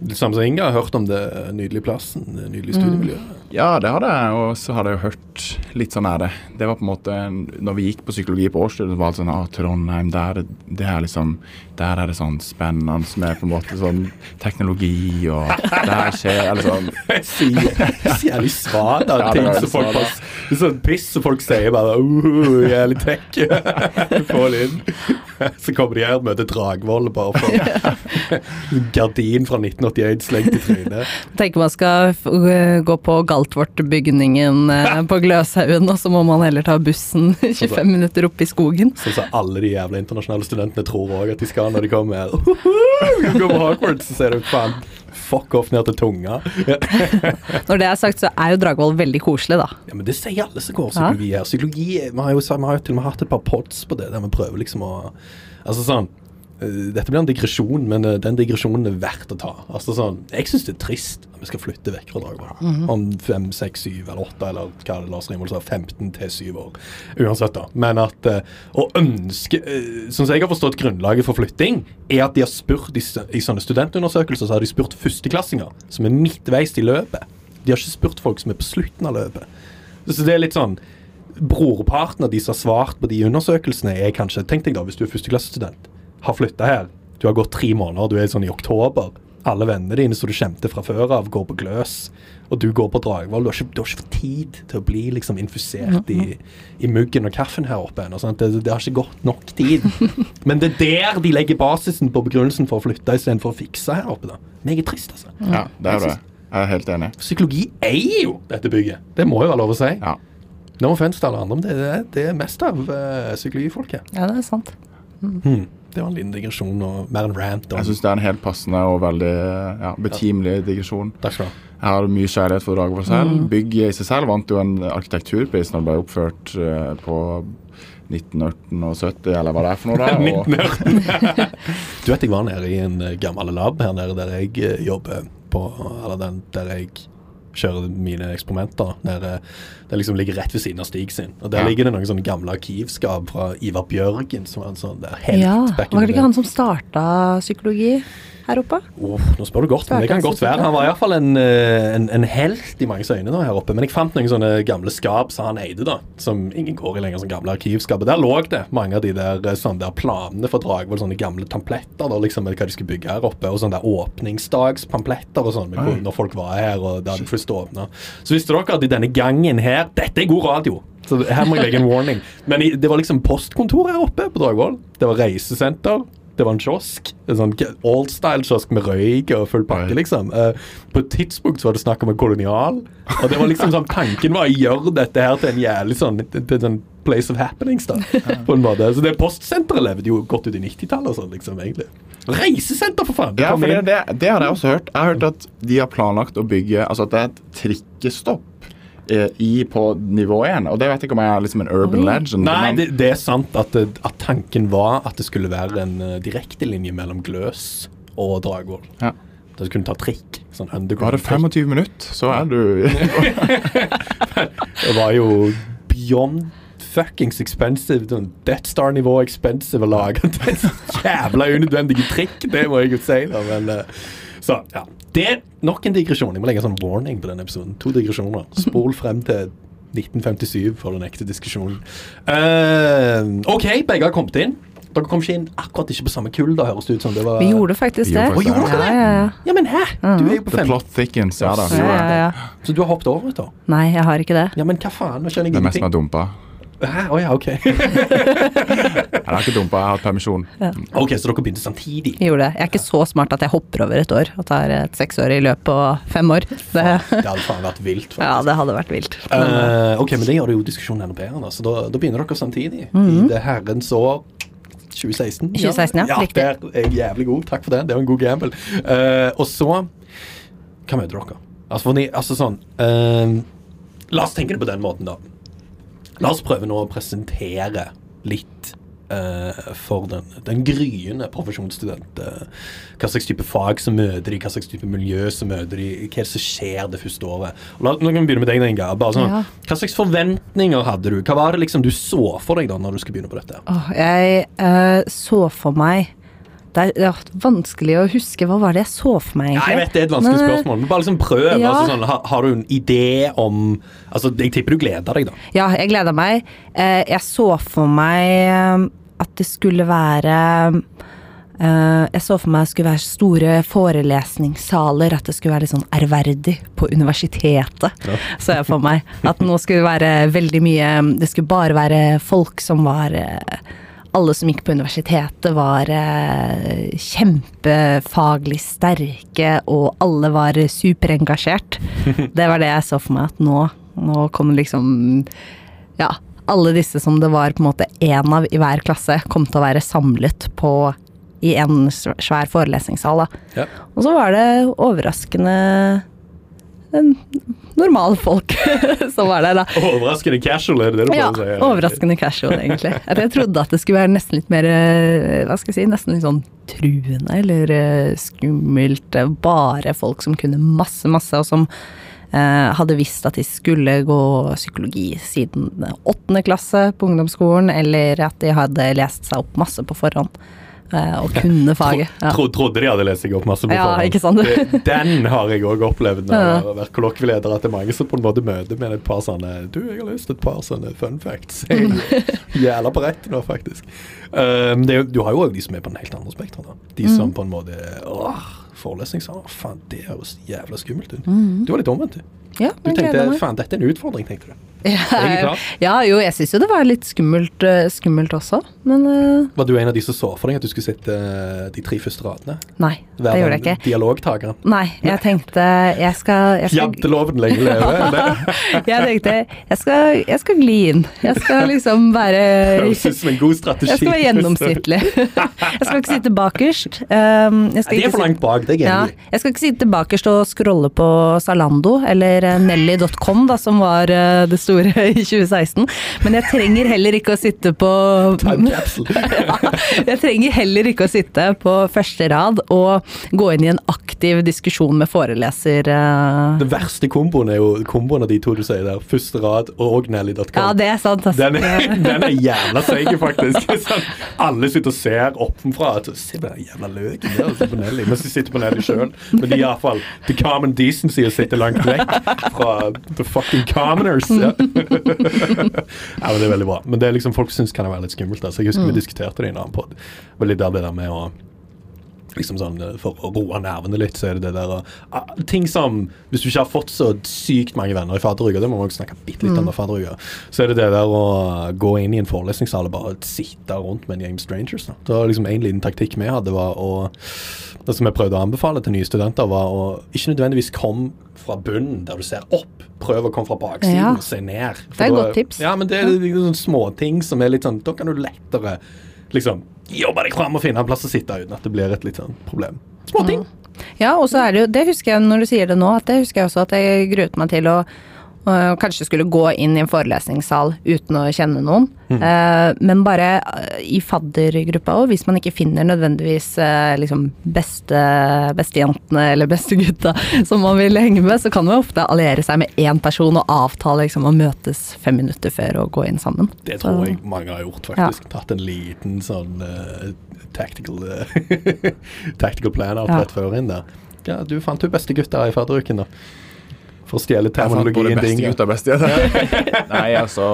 Speaker 1: Det samme som Inga har hørt om det nydelige plassen, det nydelige studiemiljøet.
Speaker 3: Ja, det hadde jeg, og så hadde jeg jo hørt litt sånn er Det Det var på en måte Når vi gikk på psykologi på årsstudiet, så var det sånn ah, Trondheim, der, det er liksom Der er det sånn spennende med på en måte sånn teknologi og Der skjer Eller sånn
Speaker 1: Sier jævlig svada
Speaker 3: Ja,
Speaker 1: ting som folk bare sånn piss som folk sier bare uh, Jævlig tech. Få det inn. Så kommer de her og møter Dragvoll bare for gardin fra 1981 slengt i trynet.
Speaker 2: Tenker man skal øh, gå på Galtvort-bygningen eh, på Gløshaugen, og så må man heller ta bussen 25 minutter opp i skogen.
Speaker 1: Sånn som alle de jævla internasjonale studentene tror òg at de skal når de kommer her. Går på Hogwarts, så ser du faen fuck off ned til tunga.
Speaker 2: Når det er sagt, så er jo Dragvoll veldig koselig, da.
Speaker 1: Ja, men Det sier alle som går psykologi her. Psykologi, Vi har jo, vi har jo til og med hatt et par pods på det, der vi prøver liksom å Altså sånn Dette blir en digresjon, men eh, den digresjonen er verdt å ta. Altså sånn, Jeg syns det er trist at vi skal flytte vekk fra Dragvoll. Om fem, seks, syv eller åtte, eller hva det Lars Rimold sa, 15 til 7 år. Uansett, da. Men at eh, å ønske Sånn som jeg har forstått grunnlaget for flytting, er at de har spurt i, i sånne studentundersøkelser, så har de spurt førsteklassinger som er midtveis i løpet. De har ikke spurt folk som er på slutten av løpet. Så det er litt sånn Brorparten av de som har svart på de undersøkelsene, er kanskje Tenk deg da, hvis du er førsteklassestudent, har flytta her, du har gått tre måneder, du er sånn i oktober. Alle vennene dine som du kjente fra før av, går på gløs, og du går på Dragvoll. Du har ikke, du har ikke fått tid til å bli liksom infusert i, i muggen og kaffen her oppe ennå. Det, det har ikke gått nok tid. Men det er der de legger basisen på begrunnelsen for å flytte istedenfor å fikse her oppe. da. Meget trist, altså.
Speaker 3: Ja, det er det. Jeg er helt enig.
Speaker 1: Psykologi eier jo dette bygget. Det må jo være lov å si.
Speaker 3: Ja.
Speaker 1: No offense til alle andre, men det, det, det er mest av uh, psykologifolket.
Speaker 2: Ja, det er sant.
Speaker 1: Hmm. Det var en liten digresjon og mer en rant. om-
Speaker 3: Jeg syns det er en helt passende og veldig ja, betimelig digresjon.
Speaker 1: Takk skal du ha.
Speaker 3: Jeg har mye kjærlighet for Dragvoll selv. Bygget i seg selv vant jo en arkitekturpris når det ble oppført eh, på 1970, eller hva det er for noe. da. Og,
Speaker 1: du vet jeg var nede i en eh, gammel lab her nede der jeg eh, jobber på Eller den der jeg kjører mine eksperimenter. Der, det liksom ligger rett ved siden av Stig sin. Og Der
Speaker 3: Ja.
Speaker 1: ligger det noen sånne gamle arkivskap fra Ivar Bjørgen, som var en sånn der helt
Speaker 2: Ja,
Speaker 1: back in
Speaker 2: Var det ikke han som starta psykologi her oppe?
Speaker 1: Oh, nå spør du godt, men det kan godt være. Han var iallfall en, eh, en, en helt i manges øyne da, her oppe. Men jeg fant noen sånne gamle skap som han eide, da. Som ingen går i lenger, som gamle arkivskap. Der lå det mange av de der, eh, sånne der planene for Dragvoll, sånne gamle tampletter, da, liksom, med hva de skulle bygge her oppe. Og sånne der åpningsdagspampletter og sånn, når folk var her, og da de først åpna. Så visste dere at i denne gangen her Dette er god radio! Så her må jeg legge en warning. Men i, det var liksom postkontor her oppe på Dragvoll. Det var reisesenter. Det var en kiosk. En sånn oldstyle-kiosk med røyk og full pakke, liksom. Uh, på et tidspunkt så var det snakk om en kolonial. Og det var liksom sånn Tanken var å gjøre dette her til en jævlig sånn, til en sånn place of happenings, da. På en måte. Så det postsenteret levde jo godt ut i 90-tallet og sånn, liksom, egentlig. Reisesenter, for faen!
Speaker 3: Ja, for det, det, det har jeg også hørt. Jeg har hørt at de har planlagt å bygge Altså at det er et trikkestopp i på nivå 1. Og det vet jeg ikke om jeg er liksom en urban legend.
Speaker 1: Nei, det, det er sant at, at tanken var at det skulle være en uh, direktelinje mellom Gløs og Dragvoll.
Speaker 3: Ja.
Speaker 1: Da du kunne ta trikk. Sånn
Speaker 3: Bare
Speaker 1: underground trikk.
Speaker 3: 25 minutter, så er du
Speaker 1: Det var jo beyond fuckings expensive. Sånn Death Star-nivå expensive å lage en jævla unødvendige trikk, det må jeg jo si. da, men... eh, Så ja. Det er nok en digresjon. Jeg må legge en sånn warning på denne episoden. To digresjoner. Spol frem til 1957 for den ekte diskusjonen. Uh, OK, begge har kommet inn. Dere kom ikke inn akkurat ikke på samme kull, da, høres det ut som. Det var
Speaker 2: Vi gjorde faktisk det.
Speaker 3: Vi gjorde faktisk
Speaker 1: det.
Speaker 2: Ja, ja, ja.
Speaker 1: Ja, men hæ? Du er jo på
Speaker 3: The plot thickens. Ja da.
Speaker 2: Ja, ja, ja.
Speaker 1: Så du har hoppet over et år?
Speaker 2: Nei, jeg har ikke det.
Speaker 1: Ja, men hva faen? Nå skjønner
Speaker 3: Det er mest med
Speaker 1: har
Speaker 3: dumpa.
Speaker 1: Hæ? Å ja, OK.
Speaker 3: Jeg har ikke dumpa, jeg har hatt permisjon.
Speaker 1: ok, Så dere begynte samtidig?
Speaker 2: Jeg gjorde det. Jeg er ikke så smart at jeg hopper over et år og tar et seksårig løp på fem år. Det,
Speaker 1: Det hadde faen vært vilt. faktisk.
Speaker 2: ja, det hadde vært vilt. Men,
Speaker 1: Eh, ok, men det gjør det jo diskusjonen enda bedre. Så da, da begynner dere samtidig.
Speaker 2: Mhm.
Speaker 1: I det herrens år 2016.
Speaker 2: 2016, ja,
Speaker 1: ja
Speaker 2: riktig.
Speaker 1: Der er jeg jævlig god. Takk for det. Det var en god gamble. Uh, og så Hva møter dere? Altså, for, ni- altså sånn uh, La oss tenke det på den måten, da. La oss prøve nå å presentere litt uh, for den, den gryende profesjonsstudent. Uh, hva slags type fag som møter de, hva slags type miljø som møter de, hva som skjer det første året. La, nå kan vi begynne med deg, Inga. Sånn,
Speaker 2: Ja.
Speaker 1: Hva slags forventninger hadde du? Hva var det liksom du så for deg da når du skulle begynne på dette?
Speaker 2: Oh, jeg uh, så for meg det er, er vanskelig å huske. Hva var det jeg så for meg,
Speaker 1: Ja,
Speaker 2: egentlig?
Speaker 1: jeg vet det er et vanskelig
Speaker 2: Men,
Speaker 1: spørsmål, men bare liksom prøv.
Speaker 2: Ja.
Speaker 1: Altså sånn, har, har du en idé om Altså, Jeg tipper du gleder deg, da.
Speaker 2: Ja, jeg gleder meg. Eh, jeg så for meg eh, at det skulle være eh, Jeg så for meg at det skulle være store forelesningssaler, at det skulle være litt sånn ærverdig på universitetet.
Speaker 1: Ja.
Speaker 2: Så jeg for meg. At nå skulle det være veldig mye Det skulle bare være folk som var eh, alle som gikk på universitetet var eh, kjempefaglig sterke, og alle var superengasjert. Det var det jeg så for meg at nå, nå kom liksom Ja, alle disse som det var på en måte én av i hver klasse, kom til å være samlet på i en svær forelesningssal. Da.
Speaker 1: Ja.
Speaker 2: Og så var det overraskende en, normale folk som var der, da.
Speaker 1: Overraskende casual, er det det du
Speaker 2: Ja,
Speaker 1: prøver å si?
Speaker 2: overraskende casual, egentlig. Jeg trodde at det skulle være nesten litt mer eh, Hva skal jeg si, nesten litt sånn truende eller eh, skummelt. Bare folk som kunne masse, masse, og som eh, hadde visst at de skulle gå psykologi siden åttende klasse på ungdomsskolen, eller at de hadde lest seg opp masse på forhånd. Eh, og kunne faget. Ja.
Speaker 1: Tro, trodde de hadde lest seg opp masse på forhånd.
Speaker 2: Ja.
Speaker 1: Det- Den har jeg òg opplevd når jeg har vært kollokvieleder, at det er mange som på en måte møter med et par sånne Du, jeg har lyst til et par sånne fun facts. Jævla på rett nå, faktisk. Um, det, du har jo òg de som er på den helt andre spekteret. De som på en måte Åh, forelesningssal. Faen, det høres jævla skummelt ut. Du var litt omvendt, du.
Speaker 2: Ja,
Speaker 1: Du tenkte faen, dette er en utfordring, tenkte du.
Speaker 2: Ja, ja, jo, jeg syns jo det var litt skummelt, eh, skummelt også, men uh...
Speaker 1: Var du en av de som så for deg at du skulle sitte eh, de tre første radene?
Speaker 2: nei, det gjorde jeg ikke.
Speaker 1: Dialogtakeren?
Speaker 2: Nei, jeg tenkte jeg skal, jeg skal,
Speaker 1: Janteloven lenge leve.
Speaker 2: jeg tenkte jeg skal, jeg skal gli inn. Jeg skal liksom være
Speaker 1: Høres en god strategi.
Speaker 2: Jeg skal være gjennomsnittlig. Jeg skal ikke sitte bakerst. Um,
Speaker 1: Det er for langt bak, det er jeg enig i.
Speaker 2: jeg skal ikke sitte bakerst og scrolle på Zalando eller Nelly.com, som var eh, det store i 2016. Men jeg trenger heller ikke å sitte på
Speaker 1: Time
Speaker 2: ja, Jeg trenger heller ikke å sitte på første rad og gå inn i en aktiv diskusjon med foreleser. Det
Speaker 1: Den verste komboen er jo komboen av de to du sier der. Første rad og Nelly.com.
Speaker 2: Ja, det er sant. Altså.
Speaker 1: Den er, den er jævla seig, faktisk. Sånn, alle sitter og ser oppenfra. Se på den jævla løken der altså, på Nelly. Mens de sitter på Nelly sjøl. Men de er iallfall the common decency å sitte langt vekk fra the fucking commoners. Ja. ja, men Det er veldig bra. Men det er liksom folk syns kan være litt skummelt. Altså. Jeg husker vi diskuterte det i en annen pod. Det der med å liksom sånn, eh, For å roe nervene litt, så er det det der uh, Ting som Hvis du ikke har fått så sykt mange venner i fadderuka, det må vi også snakke bitte litt om i fadderuka, så er det det der å gå inn i en forelesningssal og bare sitte rundt med en gjeng strangers. Da. Det var liksom En liten taktikk vi hadde, var å Det som jeg prøvde å anbefale til nye studenter, var å ikke nødvendigvis komme fra bunnen der du ser opp. Prøv å komme fra baksiden
Speaker 2: Ja.
Speaker 1: og se ned. For
Speaker 2: Det er et godt tips.
Speaker 1: Ja, men det er liksom småting som er litt sånn Da kan du lettere liksom jobbe deg fram og finne en plass å sitte uten at det blir et litt sånn problem. Småting.
Speaker 2: Ja, og så er det jo Det husker jeg når du sier det nå, at det husker jeg også at jeg gruet meg til å øh, kanskje skulle gå inn i en forelesningssal uten å kjenne noen. Eh, men bare øh, i faddergruppa òg, hvis man ikke finner nødvendigvis eh, liksom beste, bestejentene eller bestegutta som man vil henge med, så kan man ofte alliere seg med én person og avtale liksom, å møtes fem minutter før og gå inn sammen.
Speaker 1: Det tror
Speaker 2: Så-
Speaker 1: jeg mange har gjort, faktisk. Tatt en liten sånn uh, tactical uh, Tactical plan-out
Speaker 2: Ja.
Speaker 1: rett før inn der. Ja, du fant jo beste gutter i fadderuken, da. For å stjele
Speaker 3: Jeg fant både
Speaker 1: terminologien din.
Speaker 3: og beste. Nei, altså.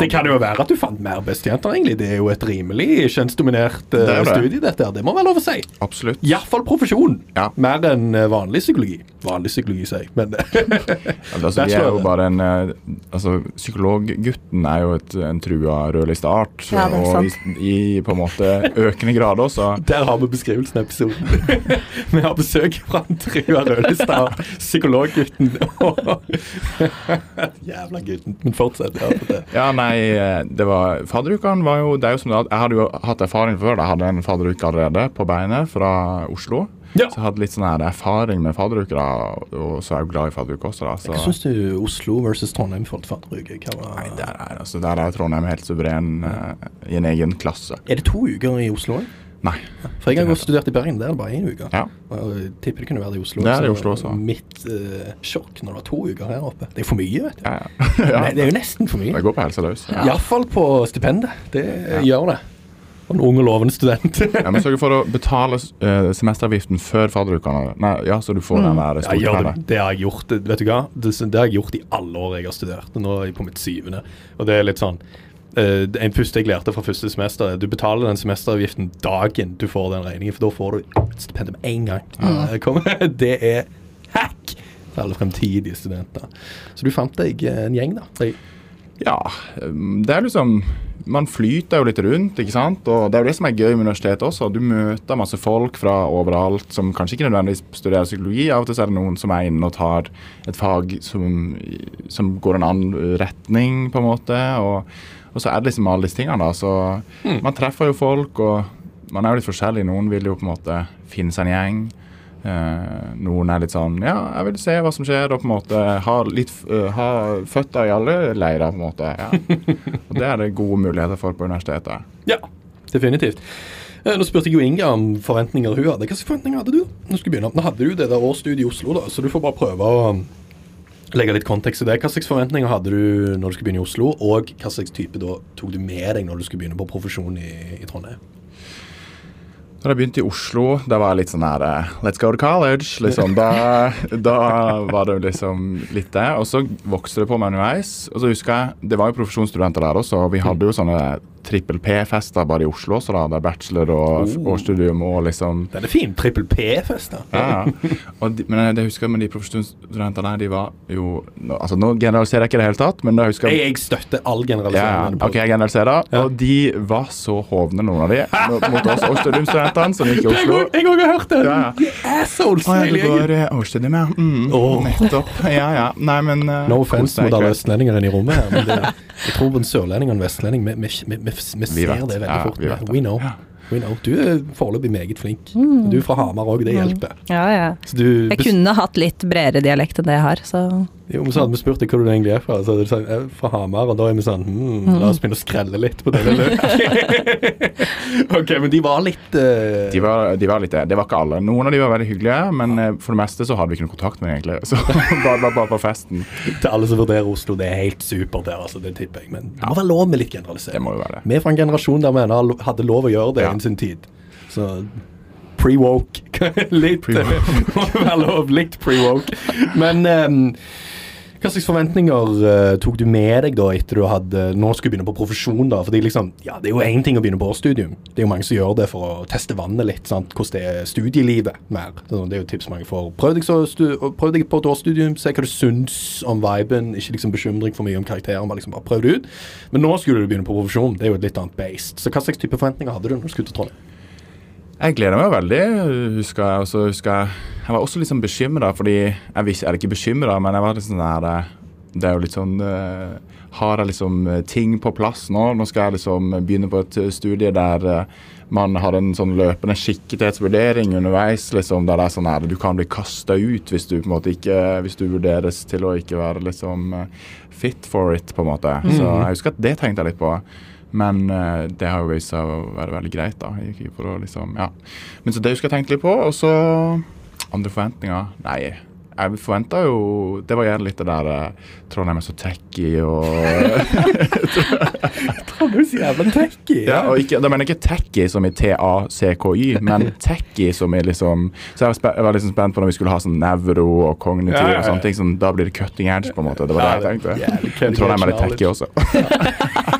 Speaker 1: Det kan jo være at du fant mer bestejenter, egentlig. Det er jo et rimelig kjønnsdominert uh,
Speaker 3: Det er det.
Speaker 1: studie, dette her. Det må være lov å si.
Speaker 3: Absolutt.
Speaker 1: Iallfall profesjon.
Speaker 3: Ja.
Speaker 1: Mer enn eh, vanlig psykologi. Vanlig psykologi, sier jeg, men
Speaker 3: Altså, vi er jo bare en eh, Altså, psykologgutten er jo et, en trua rødlisteart.
Speaker 2: Ja, er
Speaker 3: og i, i på en måte økende grad også.
Speaker 1: Der har vi beskrivelsen av episoden. vi har besøk fra en trua rødlista psykologgutten. Jævla gutten. Men fortsett. Ja.
Speaker 3: Ja, nei, eh, det var Fadderukene var jo Det er jo som det, Jeg hadde jo hatt erfaring før. Jeg hadde en fadderuke allerede på beinet fra Oslo.
Speaker 1: Ja.
Speaker 3: Så jeg hadde litt sånn her erfaring med fadderuker, og så er jeg jo glad i fadderuke også, da. Så,
Speaker 1: Hva syns du Oslo versus Trondheim for fadderuke? Var-
Speaker 3: nei, der er, altså, der er Trondheim helt suveren uh, i en egen klasse.
Speaker 1: Er det to uker i Oslo òg?
Speaker 3: Nei.
Speaker 1: For jeg har gått studert i Bergen, der er det bare én uke.
Speaker 3: Ja.
Speaker 1: Og jeg tipper det kunne være det i Oslo.
Speaker 3: Det er det i Oslo også.
Speaker 1: Mitt uh, sjokk når det var to uker her oppe. Det er for mye, vet du.
Speaker 3: Ja, ja.
Speaker 1: Nei, det er jo nesten for mye.
Speaker 3: Det går på helsa løs.
Speaker 1: Ja. Iallfall på stipendet. Det gjør det. Og en ung og lovende student.
Speaker 3: Jeg må sørg for å betale uh, semesteravgiften før fadderukene. Nei, ja, så du får den der
Speaker 1: Ja, det. det har jeg gjort. Vet du hva? Det, det har jeg gjort i alle år jeg har studert. Nå er jeg på mitt syvende. Og det er litt sånn eh, En første jeg lærte fra første semester, er du betaler den semesteravgiften dagen du får den regningen, for da får du et stipend med en gang. Mm. Det er hack for alle fremtidige studenter. Så du fant deg eh, en gjeng, da.
Speaker 3: Ja, um, det er liksom Man flyter jo litt rundt, ikke sant. Og det er jo det som er gøy med universitetet også. Du møter masse folk fra overalt som kanskje ikke nødvendigvis studerer psykologi. Av og til er det noen som er inne og tar et fag som, som går en annen retning, på en måte. Og, og så er det liksom alle disse tingene, da. Så man treffer jo folk, og man er jo litt forskjellig. Noen vil jo på en måte finne seg en gjeng. Eh, noen er litt sånn Ja, jeg vil se hva som skjer, og på en måte ha litt uh, Ha føtter i alle leirer, på en måte. Ja. Og det er det gode muligheter for på universitetet.
Speaker 1: Ja, definitivt. Eh, Nå spurte jeg jo Inga om forventninger hun hadde. Slags forventninger hadde du? Nå skal vi begynne. Nå hadde du det der årsstudiet i Oslo, da, så du får bare prøve å um, legge litt kontekst i det. Hva slags forventninger hadde du når du skulle begynne i Oslo, og hva slags type da tok du med deg når du skulle begynne på profesjon i, i Trondheim?
Speaker 3: Når jeg begynte i Oslo, da var jeg litt sånn her eh, Let's go to college. Liksom. Da, da var det liksom litt det. Og så vokste det på meg underveis. Og så husker jeg, Det var jo profesjonsstudenter der også, og vi hadde jo sånne trippel P-fester bare i Oslo Så da. Der bachelor og
Speaker 1: Oh.
Speaker 3: årsstudium og liksom
Speaker 1: Den er fin. Trippel P-fest, da.
Speaker 3: Ja, ja. Og de, men det husker jeg med de profesjonsstudentene, de var jo Altså, nå generaliserer jeg ikke i det hele tatt, men da husker
Speaker 1: Jeg,
Speaker 3: jeg
Speaker 1: jeg støtter all generalisering.
Speaker 3: ja. OK, jeg generaliserer.
Speaker 1: Ja.
Speaker 3: Og de var så hovne, noen av de, mot, oss oss årsstudiumstudentene som gikk i Oslo.
Speaker 1: jeg òg har hørt det!
Speaker 3: Ja, ja.
Speaker 1: Assholes,
Speaker 3: Å ja, du går eh, årsstudium, ja. Mm,
Speaker 1: oh.
Speaker 3: Nettopp. Ja, ja. Nei, men uh,
Speaker 1: No offense mot alle østlendinger i rommet her, men det, jeg tror en sørlending og en vestlending Vi, vi, vi, vi, ser
Speaker 3: vet.
Speaker 1: det veldig
Speaker 3: Ja,
Speaker 1: fort.
Speaker 3: vi vet det.
Speaker 1: We know.
Speaker 3: Ja.
Speaker 1: We know. Du er foreløpig meget flink. Du er fra Hamar òg, det hjelper.
Speaker 2: Ja, ja.
Speaker 1: Så du,
Speaker 2: Jeg kunne hatt litt bredere dialekt enn det jeg har, så
Speaker 1: jo, men så hadde vi spurt deg hvor du egentlig er fra. Så hadde du sagt jeg er fra Hamar, og da er vi sånn hmm, La oss begynne å skrelle litt på det. ok, men de var litt uh...
Speaker 3: De var, de var litt det. Det var ikke alle. Noen av de var veldig hyggelige, men eh, for det meste så hadde vi ikke noe kontakt med dem, egentlig. Så bare, bare, bare på festen.
Speaker 1: Til alle som vurderer Oslo, det er helt supert der, altså. Det tipper jeg. Men det må være lov med litt
Speaker 3: Det
Speaker 1: generalisering.
Speaker 3: må jo være det.
Speaker 1: Vi er fra en generasjon der vi ennå hadde lov å gjøre det
Speaker 3: Ja.
Speaker 1: innen sin tid. Så pre-woke. litt
Speaker 3: Pre-woke.
Speaker 1: Det. Litt pre-woke. Men ehm, hva slags forventninger uh, tok du med deg da etter du hadde nå skulle begynne på profesjon? da? Fordi liksom, ja, Det er jo én ting å begynne på årsstudium. Det er jo mange som gjør det for å teste vannet litt. sant? Hvordan det er studielivet mer. Så Det er jo tips mange får. Prøv deg, prøv deg på et årsstudium, se hva du syns om viben. Ikke liksom bekymring for mye om karakteren, bare liksom bare prøv det ut. Men nå skulle du begynne på profesjon. Det er jo et litt annet based. Så hva slags type forventninger hadde du når du skulle til Trondheim?
Speaker 3: Jeg gleder meg veldig, husker jeg. Også, husker jeg Jeg var også litt sånn bekymra, fordi Jeg visste, er ikke bekymra, men jeg var litt sånn der eh, Det er jo litt sånn eh, Har jeg liksom eh, ting på plass nå? Nå skal jeg liksom begynne på et studie der man har en sånn løpende skikkethetsvurdering underveis, liksom, der det er sånn her Du kan bli kasta ut hvis du på en måte ikke Hvis du vurderes til å ikke være liksom fit for it, på en måte. Så jeg husker at det tenkte jeg litt på. Men eh, det har jo vist seg å være veldig greit, da. For å liksom, ja. Men så det husker jeg tenkte litt på. Og så andre forventninger Nei, jeg forventa jo Det var gjerne litt det der eh, Trondheim er så tacky og
Speaker 1: Trondheim er så jævla tacky.
Speaker 3: Ja, og ikke, Da mener jeg ikke tacky som i T-A-C-K-Y, men tacky som i liksom Så jeg var, spe, jeg var liksom spent på når vi skulle ha sånn nevro og kognitiv
Speaker 1: Ja, ja, ja.
Speaker 3: og sånne ting. Sånn, da blir det cutting edge, på en måte. Det var det jeg tenkte. Trondheim er litt tacky også.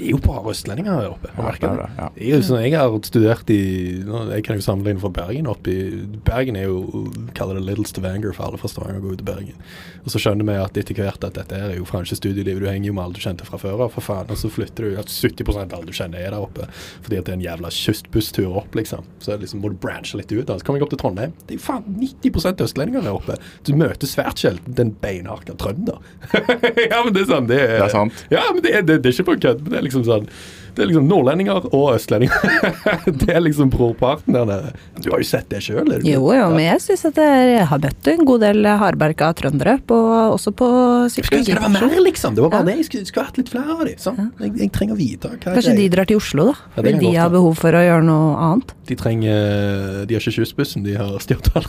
Speaker 1: Det er jo bare østlendinger her oppe. Jeg
Speaker 3: det
Speaker 1: det.
Speaker 3: ja.
Speaker 1: jeg, sånn, jeg har studert i Jeg kan jo sammenligne fra Bergen. opp i, Bergen er jo kaller det Little Stavanger for alle fra Stavanger går ut til Bergen. Og så skjønner vi at etter hvert at dette er jo faen ikke studielivet. Du henger jo med alle du kjente fra før av, for faen. Og så flytter du at 70% av alle du kjenner er der oppe. Fordi at det er en jævla kystbusstur opp, liksom. Så liksom må du branche litt ut. da. Så kommer jeg opp til Trondheim. Det er jo faen 90 østlendinger der oppe. Du møter svært sjelden den beinharde trønder. ja, men det er sant. Det er,
Speaker 3: Det er sant.
Speaker 1: Ja, men det er, det, det er ikke på kødd. Liksom sånn det er liksom nordlendinger og østlendinger. det er liksom brorparten der nede. Du har jo sett det sjøl?
Speaker 2: Jo, jo, men jeg syns at jeg har møtt en god del hardbarka trøndere, på, også på
Speaker 1: ikke det være mer, liksom? Det var bare
Speaker 2: Ja.
Speaker 1: det. Jeg skulle, skulle hatt litt flere av dem. Sånn. Jeg, jeg trenger å vite
Speaker 2: Kanskje de drar til Oslo, da.
Speaker 1: Ja, Vil
Speaker 2: de
Speaker 1: ha
Speaker 2: behov for å gjøre noe annet.
Speaker 1: De trenger De har ikke kystbussen, de har stjålruter.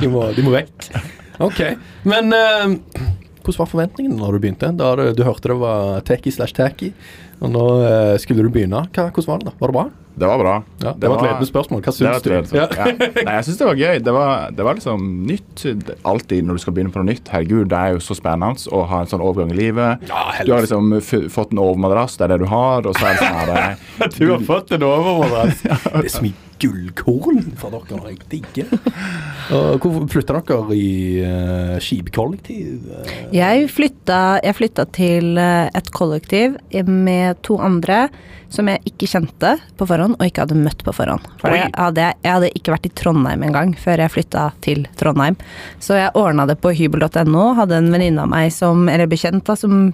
Speaker 1: De, de må vekk. OK. Men eh, hvordan var forventningene når du begynte? Da du, du hørte det var tacky slash tacky, og nå eh, skulle du begynne. Hva, hvordan var det? da? Var det bra?
Speaker 3: Det var bra.
Speaker 1: Ja, det, var et ledende spørsmål. Hva
Speaker 3: Det
Speaker 1: syns du?
Speaker 3: Ja. Nei, jeg syns det var gøy. Det var, det var liksom nytt. Alltid når du skal begynne på noe nytt. Herregud, det er jo så spennende å ha en sånn overgang i livet.
Speaker 1: Ja.
Speaker 3: Du har liksom f fått en overmadrass, det er det du har, og så er det sånn her eh,
Speaker 1: Du har fått en overmadrass. Det er så mye gullkorn fra dere. Jeg digger det. Hvorfor flytta dere i uh, skipkollektiv?
Speaker 2: Jeg flytta, jeg flytta til eh, et kollektiv med to andre som jeg ikke kjente på forhånd, og ikke hadde møtt på forhånd. For jeg hadde, jeg hadde ikke vært i Trondheim engang før jeg flytta til Trondheim. Så jeg ordna det på hybel.no, hadde en venninne av meg som, eller bekjent da, som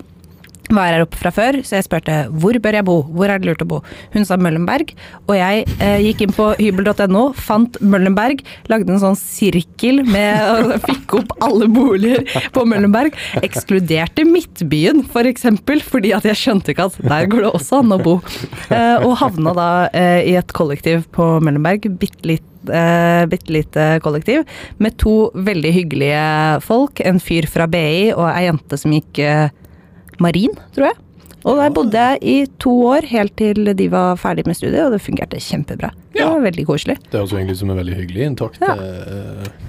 Speaker 2: var her oppe fra før, så jeg spurte hvor bør jeg bo, hvor er det lurt å bo. Hun sa Møllenberg, og jeg eh, gikk inn på hybel.no, fant Møllenberg, lagde en sånn sirkel med og fikk opp alle boliger på Møllenberg. Ekskluderte Midtbyen, for eksempel, fordi at jeg skjønte ikke at der går det også an å bo. Eh, og havna da eh, i et kollektiv på Møllenberg, bitte litt eh, bitte lite kollektiv, med to veldig hyggelige folk. En fyr fra BI og ei jente som gikk eh, marin, tror jeg. Og der bodde jeg i to år, helt til de var ferdig med studiet, og det fungerte kjempebra. Det var veldig koselig.
Speaker 1: Det høres også egentlig ut som en veldig hyggelig inntakt
Speaker 2: Ja.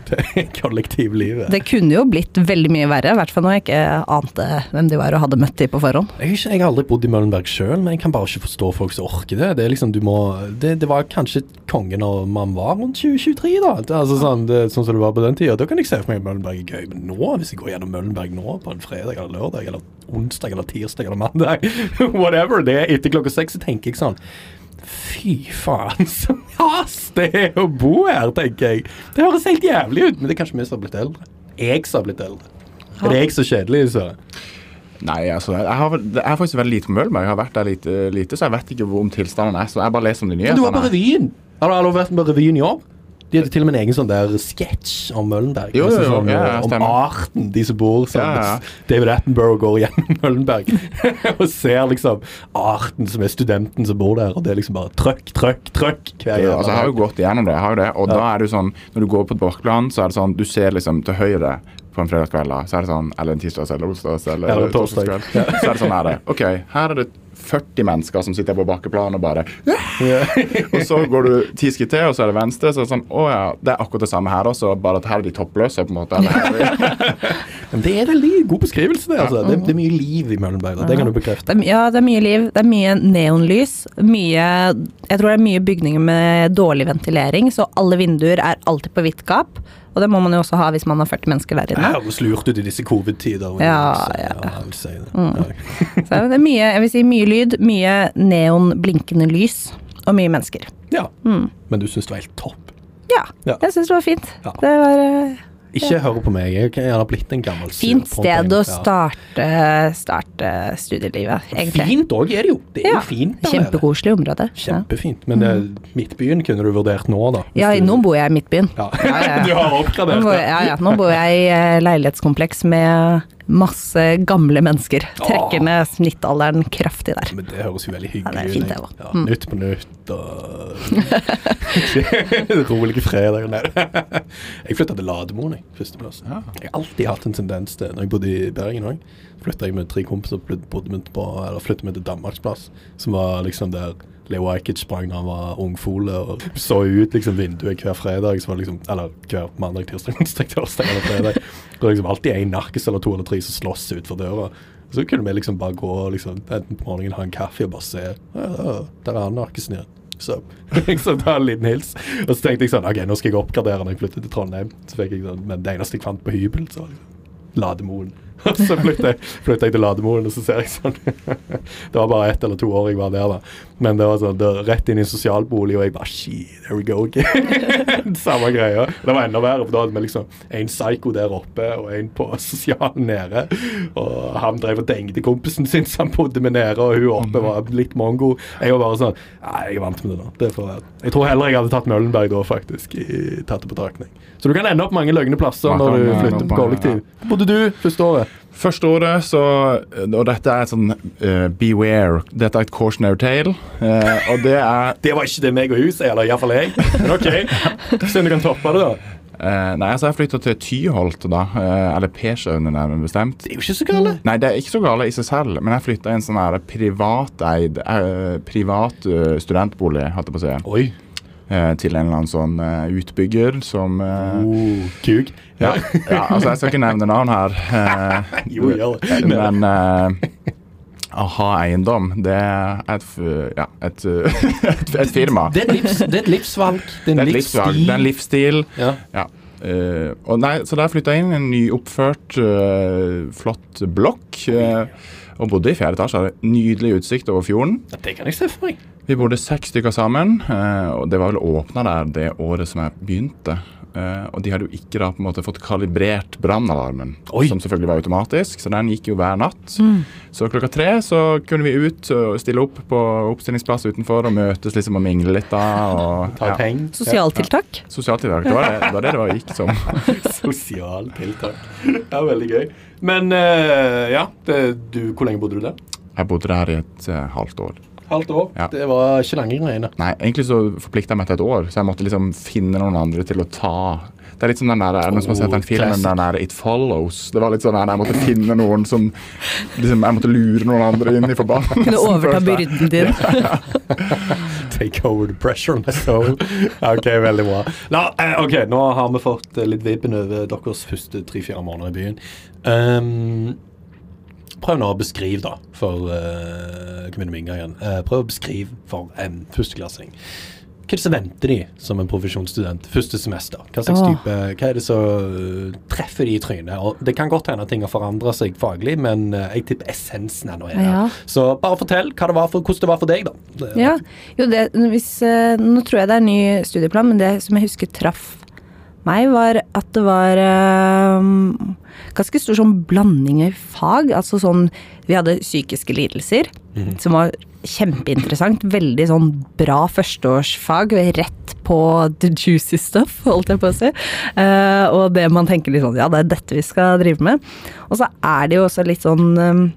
Speaker 1: kollektivlivet.
Speaker 2: Det kunne jo blitt veldig mye verre, i hvert fall når jeg ikke ante hvem de var og hadde møtt de på forhånd.
Speaker 1: Jeg, ikke- jeg har aldri bodd i Møllenberg sjøl, men jeg kan bare ikke forstå folk som orker det. Det, liksom, du må, det, det var kanskje kongen når man var rundt 2023, da. Altså, sånn, det, sånn som det var på den tida. Da kan jeg se for meg Møllenberg er gøy. Men nå, hvis jeg går gjennom Møllenberg nå, på en fredag eller lørdag, eller onsdag eller tirsdag eller mandag, whatever det er etter klokka seks, så tenker jeg sånn Fy faen, så has det er å bo her, tenker jeg. Det høres helt jævlig ut, men det er kanskje vi som har blitt eldre. Jeg som har blitt eldre. Er det jeg så kjedelig, så?
Speaker 3: Nei, altså, jeg har, jeg har faktisk veldig lite på Møllenberg. Jeg har vært der lite, lite, så jeg vet ikke hvor om tilstanden er. Så jeg bare leser om de nye.
Speaker 1: Men du var på revyen! Har du vært på revyen i år? De hadde til og med en egen sånn der sketsj om Møllenberg.
Speaker 3: Jo, jo,
Speaker 1: Altså
Speaker 3: jo,
Speaker 1: sånn,
Speaker 3: ja, ja,
Speaker 1: om arten, de som bor sånn.
Speaker 3: Ja.
Speaker 1: David Attenborough går gjennom Møllenberg og ser liksom arten som er studenten som bor der, og det er liksom bare trøkk, trøkk, trøkk hver
Speaker 3: Ja, altså, jeg har jo gått gjennom det. jeg har jo det, Og da er det jo sånn, når du går på et bakkeplan, så er det sånn Du ser liksom til høyre på en fredagskveld, så er det sånn Eller en tirsdag eller onsdag eller,
Speaker 1: Eller torsdag.
Speaker 3: Så er det sånn her det. OK, her er det 40 mennesker som sitter på bakkeplan og bare Og så går du ti skritt til, og så er det venstre. Så er det sånn Å ja, det er akkurat det samme her også, bare at her er de toppløse, på en måte.
Speaker 1: Det er veldig god beskrivelse, det. Altså. Det, det er mye liv i Møllenberg, det kan du bekrefte.
Speaker 2: Ja, det er mye liv. Det er mye neonlys. Mye Jeg tror det er mye bygninger med dårlig ventilering, så alle vinduer er alltid på vidt gap. Og det må man jo også ha hvis man har 40 mennesker der
Speaker 1: Det
Speaker 2: inne.
Speaker 1: høres lurt ut i disse covid-tider.
Speaker 2: Ja,
Speaker 1: Så,
Speaker 2: ja.
Speaker 1: jeg vil si det.
Speaker 2: Mm. Så det er mye, jeg vil si mye lyd, mye neonblinkende lys, og mye mennesker.
Speaker 1: ja.
Speaker 2: Mm.
Speaker 1: Men du syns det var helt topp?
Speaker 2: Ja,
Speaker 1: Ja.
Speaker 2: jeg syns det var fint.
Speaker 1: Ja.
Speaker 2: Det var
Speaker 1: Ikke hør på meg, jeg har blitt en gammel
Speaker 2: fint sted å starte, starte studielivet, egentlig.
Speaker 1: Fint òg er det jo. Det er
Speaker 2: Ja,
Speaker 1: jo fint. der.
Speaker 2: Kjempekoselig område.
Speaker 1: Kjempefint. Men det, Midtbyen kunne du vurdert nå, da?
Speaker 2: Ja,
Speaker 1: du-
Speaker 2: nå bor jeg i Midtbyen.
Speaker 1: ja.
Speaker 2: Ja, ja.
Speaker 1: du har oppgradert det.
Speaker 2: ja, ja, nå bor jeg i eh, leilighetskompleks med masse gamle mennesker. Trekker ned snittalderen kraftig der.
Speaker 1: Men det høres jo veldig hyggelig
Speaker 2: Ja, det fint, det
Speaker 1: ut.
Speaker 2: også.
Speaker 1: Ja,
Speaker 2: Mm.
Speaker 1: Nytt på nytt og Rolige fredager. Nei. Jeg flytta til Lademoen, jeg. Førsteplass.
Speaker 3: Ja.
Speaker 1: Jeg har alltid hatt en tendens til Når jeg bodde i Bergen òg, flytta jeg med tre kompiser bodde vi på, eller flyttet meg til Danmarksplass, som var liksom der Leo Ajkic sprang da han var ungfole og så ut liksom vinduet hver fredag. Liksom, eller hver mandag, tirsdag, onsdag, torsdag eller fredag. Det var liksom alltid en narkis eller to eller tre som slåss utenfor døra. Så kunne vi liksom bare gå liksom, enten på morgenen ha en kaffe og bare se ja, Der er han narkisen igjen. Så liksom ta en liten hils. Og så tenkte jeg sånn OK, nå skal jeg oppgradere når jeg flytter til Trondheim. Så fikk jeg sånn, Men det eneste jeg fant på hybel, så var liksom Lademoen. Og så flytta jeg, jeg til lademoren, og så ser jeg sånn Det var bare ett eller to år jeg var der, da. Men det var sånn, det rett inn i en sosialbolig, og jeg bare Shit, there we go again. Samme greia. Det var enda verre, for da hadde vi liksom en psycho der oppe og en på sosial nede. Og han drev og dengte kompisen sin som han bodde med nede, og hun oppe var litt mongo. Jeg var bare sånn Nei, jeg er vant med det nå. Det får være. Jeg tror heller jeg hadde tatt Møllenberg da, faktisk. I, tatt på betraktning. Så du kan ende opp mange løgne plasser når du flytter på kollektiv. Bodde du første året?
Speaker 3: Første ordet, så Og dette er et sånn uh, beware. Dette er et cautionary tale. Uh, og det er
Speaker 1: Det var ikke det meg og hun sier, eller iallfall jeg. Men OK. Se om du kan toppe det, da.
Speaker 3: Uh, Nei, altså jeg flytta til Tyholt da. eller Persjøen, nærmere bestemt.
Speaker 1: Det er jo ikke så gale.
Speaker 3: Nei, det er ikke så gale i seg selv, men jeg flytta i en sånn privateid Privat studentbolig, holdt jeg på å si.
Speaker 1: Oi.
Speaker 3: til en eller annen sånn utbygger som uh,
Speaker 1: Oh, kuk.
Speaker 3: Ja, ja, altså Jeg skal ikke nevne navn her, eh,
Speaker 1: Jo, gjør Men
Speaker 3: men å Aha Eiendom, det er et, ja, et, et, et firma.
Speaker 1: Det er livs, det er et livsvalg. Det er en
Speaker 3: livsstil. det er en livsstil.
Speaker 1: Ja.
Speaker 3: Ja. Uh, og nei, så der flytta jeg inn i en nyoppført, uh, flott blokk. og bodde i fjerde etasje. Hadde nydelig utsikt over fjorden.
Speaker 1: Det kan jeg se for meg.
Speaker 3: Vi bodde seks stykker sammen, og det var vel åpna der det året som jeg begynte. Eh, og de hadde jo ikke da på en måte fått kalibrert brannalarmen, som selvfølgelig var automatisk, så den gikk jo hver natt. Så klokka tre så kunne vi ut og stille opp på oppstillingsplass utenfor og møtes liksom og mingle litt da. Og,
Speaker 1: Ta
Speaker 3: ja.
Speaker 1: penger.
Speaker 2: Sosialtiltak.
Speaker 3: Sosialtiltak. Det var det det var det, det var, gikk som.
Speaker 1: Sosialtiltak. Ja, veldig gøy. Men eh, ja, det, du, hvor lenge bodde du der?
Speaker 3: Jeg bodde der i et uh, halvt år.
Speaker 1: Halvt år.
Speaker 3: Ja.
Speaker 1: Det var ikke lange greiene.
Speaker 3: Nei, egentlig så forplikta jeg meg til et år, så jeg måtte liksom finne noen andre til å ta Det er litt som den der, er noen som har sett den
Speaker 1: Oh,
Speaker 3: filmen den der It Follows. Det var litt sånn der, Jeg måtte finne noen som liksom, Jeg måtte lure noen andre inn i forbannelsen.
Speaker 2: Kunne overta byrden din.
Speaker 1: Take over the pressure on my soul. Ok, veldig bra. Nå, eh, ok, nå har vi fått eh, litt vibben over deres første tre-fire måneder i byen. Ehm, prøv nå å beskrive, da, for uh, Kommune Minga igjen. Eh, prøv å beskrive for en førsteklassing. Hva er det som venter de som en profesjonsstudent første semester? Hva slags
Speaker 2: Åh.
Speaker 1: type, hva er det som eh, treffer de i trynet? Og det kan godt hende ting har forandra seg faglig, men eh, jeg tipper essensen ennå er der.
Speaker 2: Ja.
Speaker 1: Så bare fortell det var for, hvordan det var for deg, da.
Speaker 2: Ja, jo det, hvis, eh, nå tror jeg det er ny studieplan, men det som jeg husker traff meg, var at det var eh, ganske stor sånn blanding i fag. Altså sånn Vi hadde psykiske lidelser, som var kjempeinteressant. Veldig sånn bra førsteårsfag. Rett på the juicy stuff, holdt jeg på å si. Uh, og det man tenker litt sånn Ja, det er dette vi skal drive med. Og så er det jo også litt sånn eh,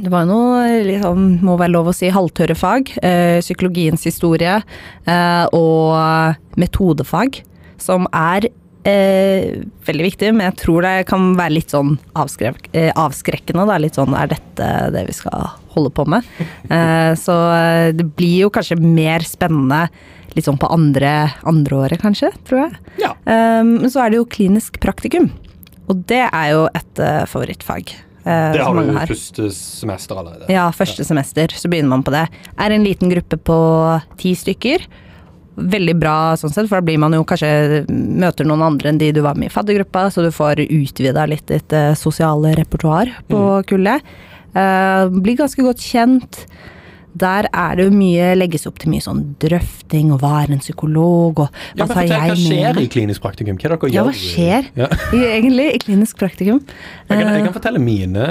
Speaker 2: det var jo noe liksom, må være lov å si, halvtørre fag. Øh, psykologiens historie øh, og metodefag, som er eh, veldig viktig, men jeg tror det kan være litt sånn avskrek, eh, avskrekkende. Da. Litt sånn er dette det vi skal holde på med? Eh, så eh, det blir jo kanskje mer spennende litt sånn på andre, andre året, kanskje, tror jeg.
Speaker 1: Ja.
Speaker 2: Eh, men så er det jo klinisk praktikum, og det er jo et eh, favorittfag.
Speaker 1: Det har du første semester allerede.
Speaker 2: Ja, første semester så begynner man på det. Er en liten gruppe på ti stykker. Veldig bra sånn sett, for da blir man jo kanskje møter noen andre enn de du var med i faddergruppa, så du får utvida litt ditt eh, sosiale repertoar på kullet. Uh, blir ganske godt kjent. Der er det jo mye legges opp til mye sånn drøfting, og hva er en psykolog, og hva
Speaker 1: ja,
Speaker 2: tar
Speaker 1: fortell, hva skjer i klinisk praktikum? Hva er det dere
Speaker 2: Ja, hva skjer
Speaker 1: Ja.
Speaker 2: egentlig i klinisk praktikum?
Speaker 1: Jeg kan, jeg
Speaker 2: Eh,
Speaker 1: kan fortelle mine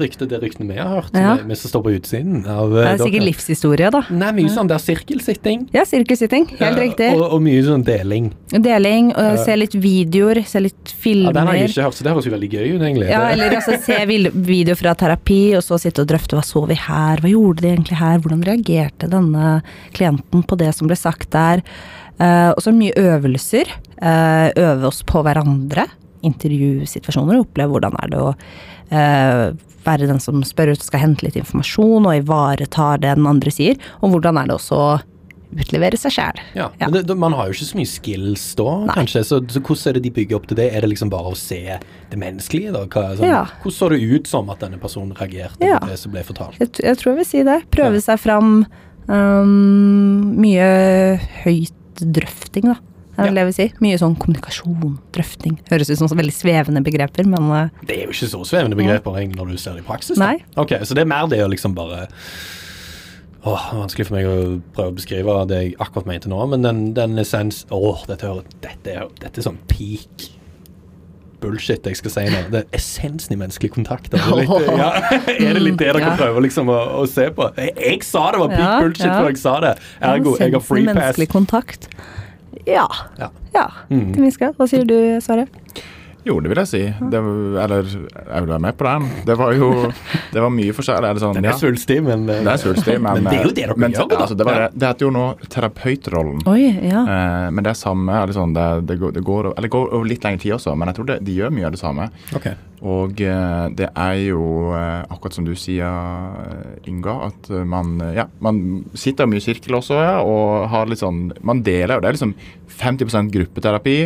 Speaker 1: rykter, det ryktene vi har hørt,
Speaker 2: Ja.
Speaker 1: vi som står på utsiden av
Speaker 2: Det
Speaker 1: eh,
Speaker 2: er sikkert livshistorie, da.
Speaker 1: Nei, mye sånn det er sirkelsitting.
Speaker 2: Ja, sirkelsitting. Helt
Speaker 1: eh,
Speaker 2: riktig.
Speaker 1: Og, og mye sånn deling.
Speaker 2: Deling, og se litt videoer, se litt
Speaker 1: Ja, den har jeg ikke hørt, så det høres jo veldig gøy ut, egentlig.
Speaker 2: Ja, eller altså se videoer video fra terapi, og så sitte og drøfte hva så vi her, hva gjorde de egentlig her, hvordan reagerte denne klienten på det som ble sagt der. Eh, og så mye øvelser. Eh, øve oss på hverandre. Intervjusituasjoner. Oppleve hvordan er det å eh, være den som spør ut, skal hente litt informasjon og ivaretar det den andre sier. Og hvordan er det også å utlevere seg sjæl.
Speaker 1: Ja,
Speaker 2: Ja.
Speaker 1: men det, det, Man har jo ikke så mye skills da,
Speaker 2: Nei.
Speaker 1: kanskje. Så, så hvordan er det de bygger opp til det? Er det liksom bare å se det menneskelige? da? Hva, sånn,
Speaker 2: Ja.
Speaker 1: Hvordan så det ut som at denne personen reagerte
Speaker 2: Ja.
Speaker 1: på det som ble fortalt?
Speaker 2: Jeg, jeg tror jeg vil si det. Prøve seg fram. Um, mye høyt drøfting, da.
Speaker 1: Ja.
Speaker 2: det det jeg vil si. Mye sånn kommunikasjon, drøfting. Høres ut som veldig svevende begreper, men uh,
Speaker 1: Det er jo ikke så svevende begreper egentlig når du ser det i praksis. Da. Nei. Ok, Så det er mer det å liksom bare Åh, Vanskelig for meg å prøve å beskrive det jeg akkurat mente nå, men den, den essens Åh, dette, dette, dette er sånn peak bullshit jeg skal si nå. Det er essensen i menneskelig kontakt. Er det litt, ja, er det, litt det dere
Speaker 2: Ja.
Speaker 1: prøver liksom å, å se på? Jeg, jeg sa det var peak
Speaker 2: Ja,
Speaker 1: bullshit
Speaker 2: ja.
Speaker 1: før jeg sa det. Ergo, jeg har free pass.
Speaker 2: Menneskelig kontakt. Ja.
Speaker 1: Ja.
Speaker 2: Ja.
Speaker 1: Mm.
Speaker 2: Til Miska. Hva sier du, Sverre?
Speaker 3: Jo, det vil jeg si. Det, eller jeg vil være med på den. Det var jo Det var mye forskjellig. Eller sånn,
Speaker 1: Den er svulstig, men eh,
Speaker 3: Det er svulstig, men,
Speaker 1: Men det er jo det dere
Speaker 3: men,
Speaker 1: gjør, da.
Speaker 3: Altså, det, var, det heter jo nå terapeutrollen.
Speaker 2: Oi, ja.
Speaker 3: Eh, men det er samme eller sånn, det, det, går, det, går, eller det går over litt lengre tid også, men jeg tror det, de gjør mye av det samme.
Speaker 1: Okay.
Speaker 3: Og eh, det er jo eh, akkurat som du sier, eh, Inga, at eh, man, eh, ja, man sitter mye i sirkel også, ja, og har litt sånn Man deler, jo. det er liksom 50% gruppeterapi.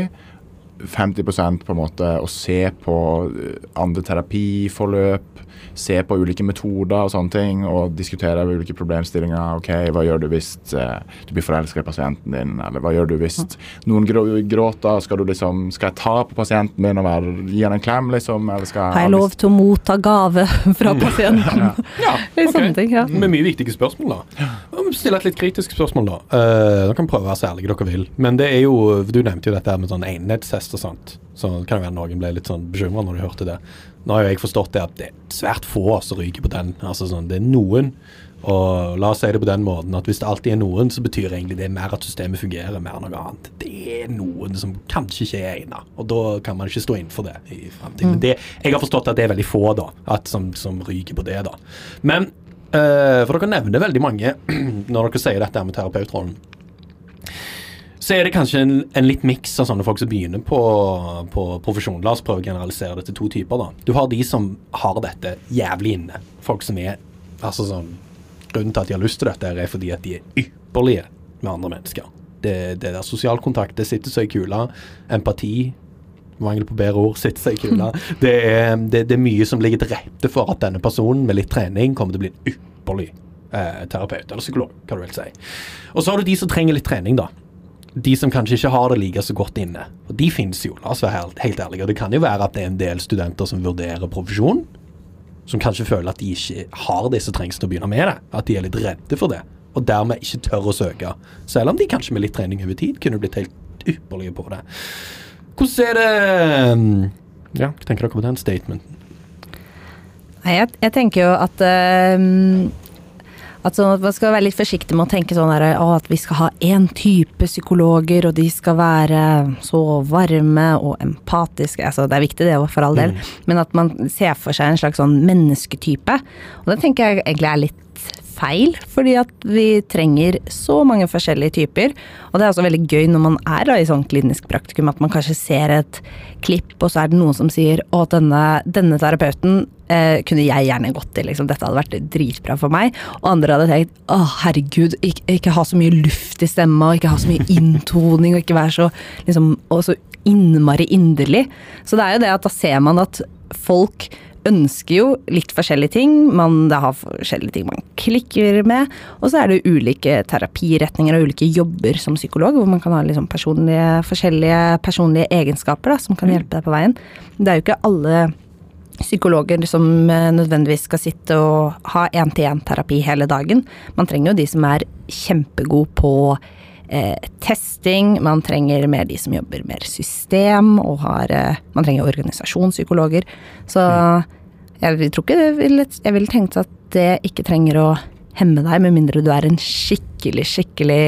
Speaker 3: 50% på en måte å se på andre terapiforløp, se på ulike metoder og sånne ting, og diskutere ulike problemstillinger. OK, hva gjør du hvis eh, du blir forelska i pasienten din, eller hva gjør du hvis noen grå, gråter? Skal du liksom Skal jeg ta på pasienten min og være, gi ham en klem, liksom? Eller skal jeg,
Speaker 2: Har jeg lov til å motta gave fra pasienten?
Speaker 1: Ja,
Speaker 2: ja.
Speaker 1: ok.
Speaker 2: sånne ting, ja.
Speaker 1: Med mye viktige spørsmål, da. Still et litt kritisk spørsmål, da. Uh, dere kan prøve å være så ærlige dere vil. Men det er jo Du nevnte jo dette med sånn enhetstest og sånt. Så kan det være noen ble litt sånn bekymra når de hørte det. Nå har jo jeg forstått det at det er svært få som ryker på den. Altså sånn, Det er noen. Og la oss si det på den måten at hvis det alltid er noen, så betyr egentlig det mer at systemet fungerer, mer enn noe annet. Det er noen som kanskje ikke er egnet, og da kan man ikke stå innenfor det i fremtiden. Men det, jeg har forstått at det er veldig få da, at som, som ryker på det. da. Men øh, For dere nevner veldig mange når dere sier dette med terapeutrollen. Så er det kanskje en, en litt miks av sånne folk som begynner på, på profesjon. La oss prøve å generalisere det til to typer. da. Du har de som har dette jævlig inne. Folk som er altså sånn Grunnen til at de har lyst til dette, er fordi at de er ypperlige med andre mennesker. Det, det der sosial kontakt, det sitter seg i kula. Empati, mangel på bedre ord, sitter seg i kula. Det er, det, det er mye som ligger til rette for at denne personen med litt trening kommer til å bli en ypperlig eh, terapeut, eller psykolog, hva du vil si. Og så har du de som trenger litt trening, da. De som kanskje ikke har det like så godt inne. Og de finnes jo, la oss være helt, helt ærlige. Det kan jo være at det er en del studenter som vurderer profesjon, som kanskje føler at de ikke har det som trengs til å begynne med det. At de er litt redde for det, og dermed ikke tør å søke. Selv om de kanskje med litt trening over tid kunne blitt helt ypperlige på det. Hvordan er det um, Ja, hva tenker dere på den statementen?
Speaker 2: Nei, jeg, jeg tenker jo at ehm, at sånn at Man skal være litt forsiktig med å tenke sånn der, at vi skal ha én type psykologer, og de skal være så varme og empatiske. Altså, det er viktig det for all del, men at man ser for seg en slags sånn mennesketype. Og det tenker jeg egentlig er litt feil, fordi at vi trenger så mange forskjellige typer. Og det er også veldig gøy når man er da, i sånn klinisk praktikum, at man kanskje ser et klipp, og så er det noen som sier å, denne, denne terapeuten eh, kunne jeg gjerne gått til, liksom. Dette hadde vært dritbra for meg. Og andre hadde tenkt å, herregud, ikke, ikke ha så mye luft i stemma, og ikke ha så mye inntoning, og ikke være så liksom, og så innmari inderlig. Så det er jo det at da ser man at folk ønsker jo litt forskjellige ting. Man det har forskjellige ting man klikker med. Og så er det ulike terapiretninger og ulike jobber som psykolog, hvor man kan ha liksom personlige, forskjellige personlige egenskaper da, som kan hjelpe deg på veien. Det er jo ikke alle psykologer som eh, nødvendigvis skal sitte og ha én-til-én-terapi hele dagen. Man trenger jo de som er kjempegode på eh, testing, man trenger mer de som jobber mer system, og har eh, Man trenger organisasjonspsykologer. Så jeg tror ikke det vil, Jeg ville tenkt at det ikke trenger å hemme deg, med mindre du er en skikkelig, skikkelig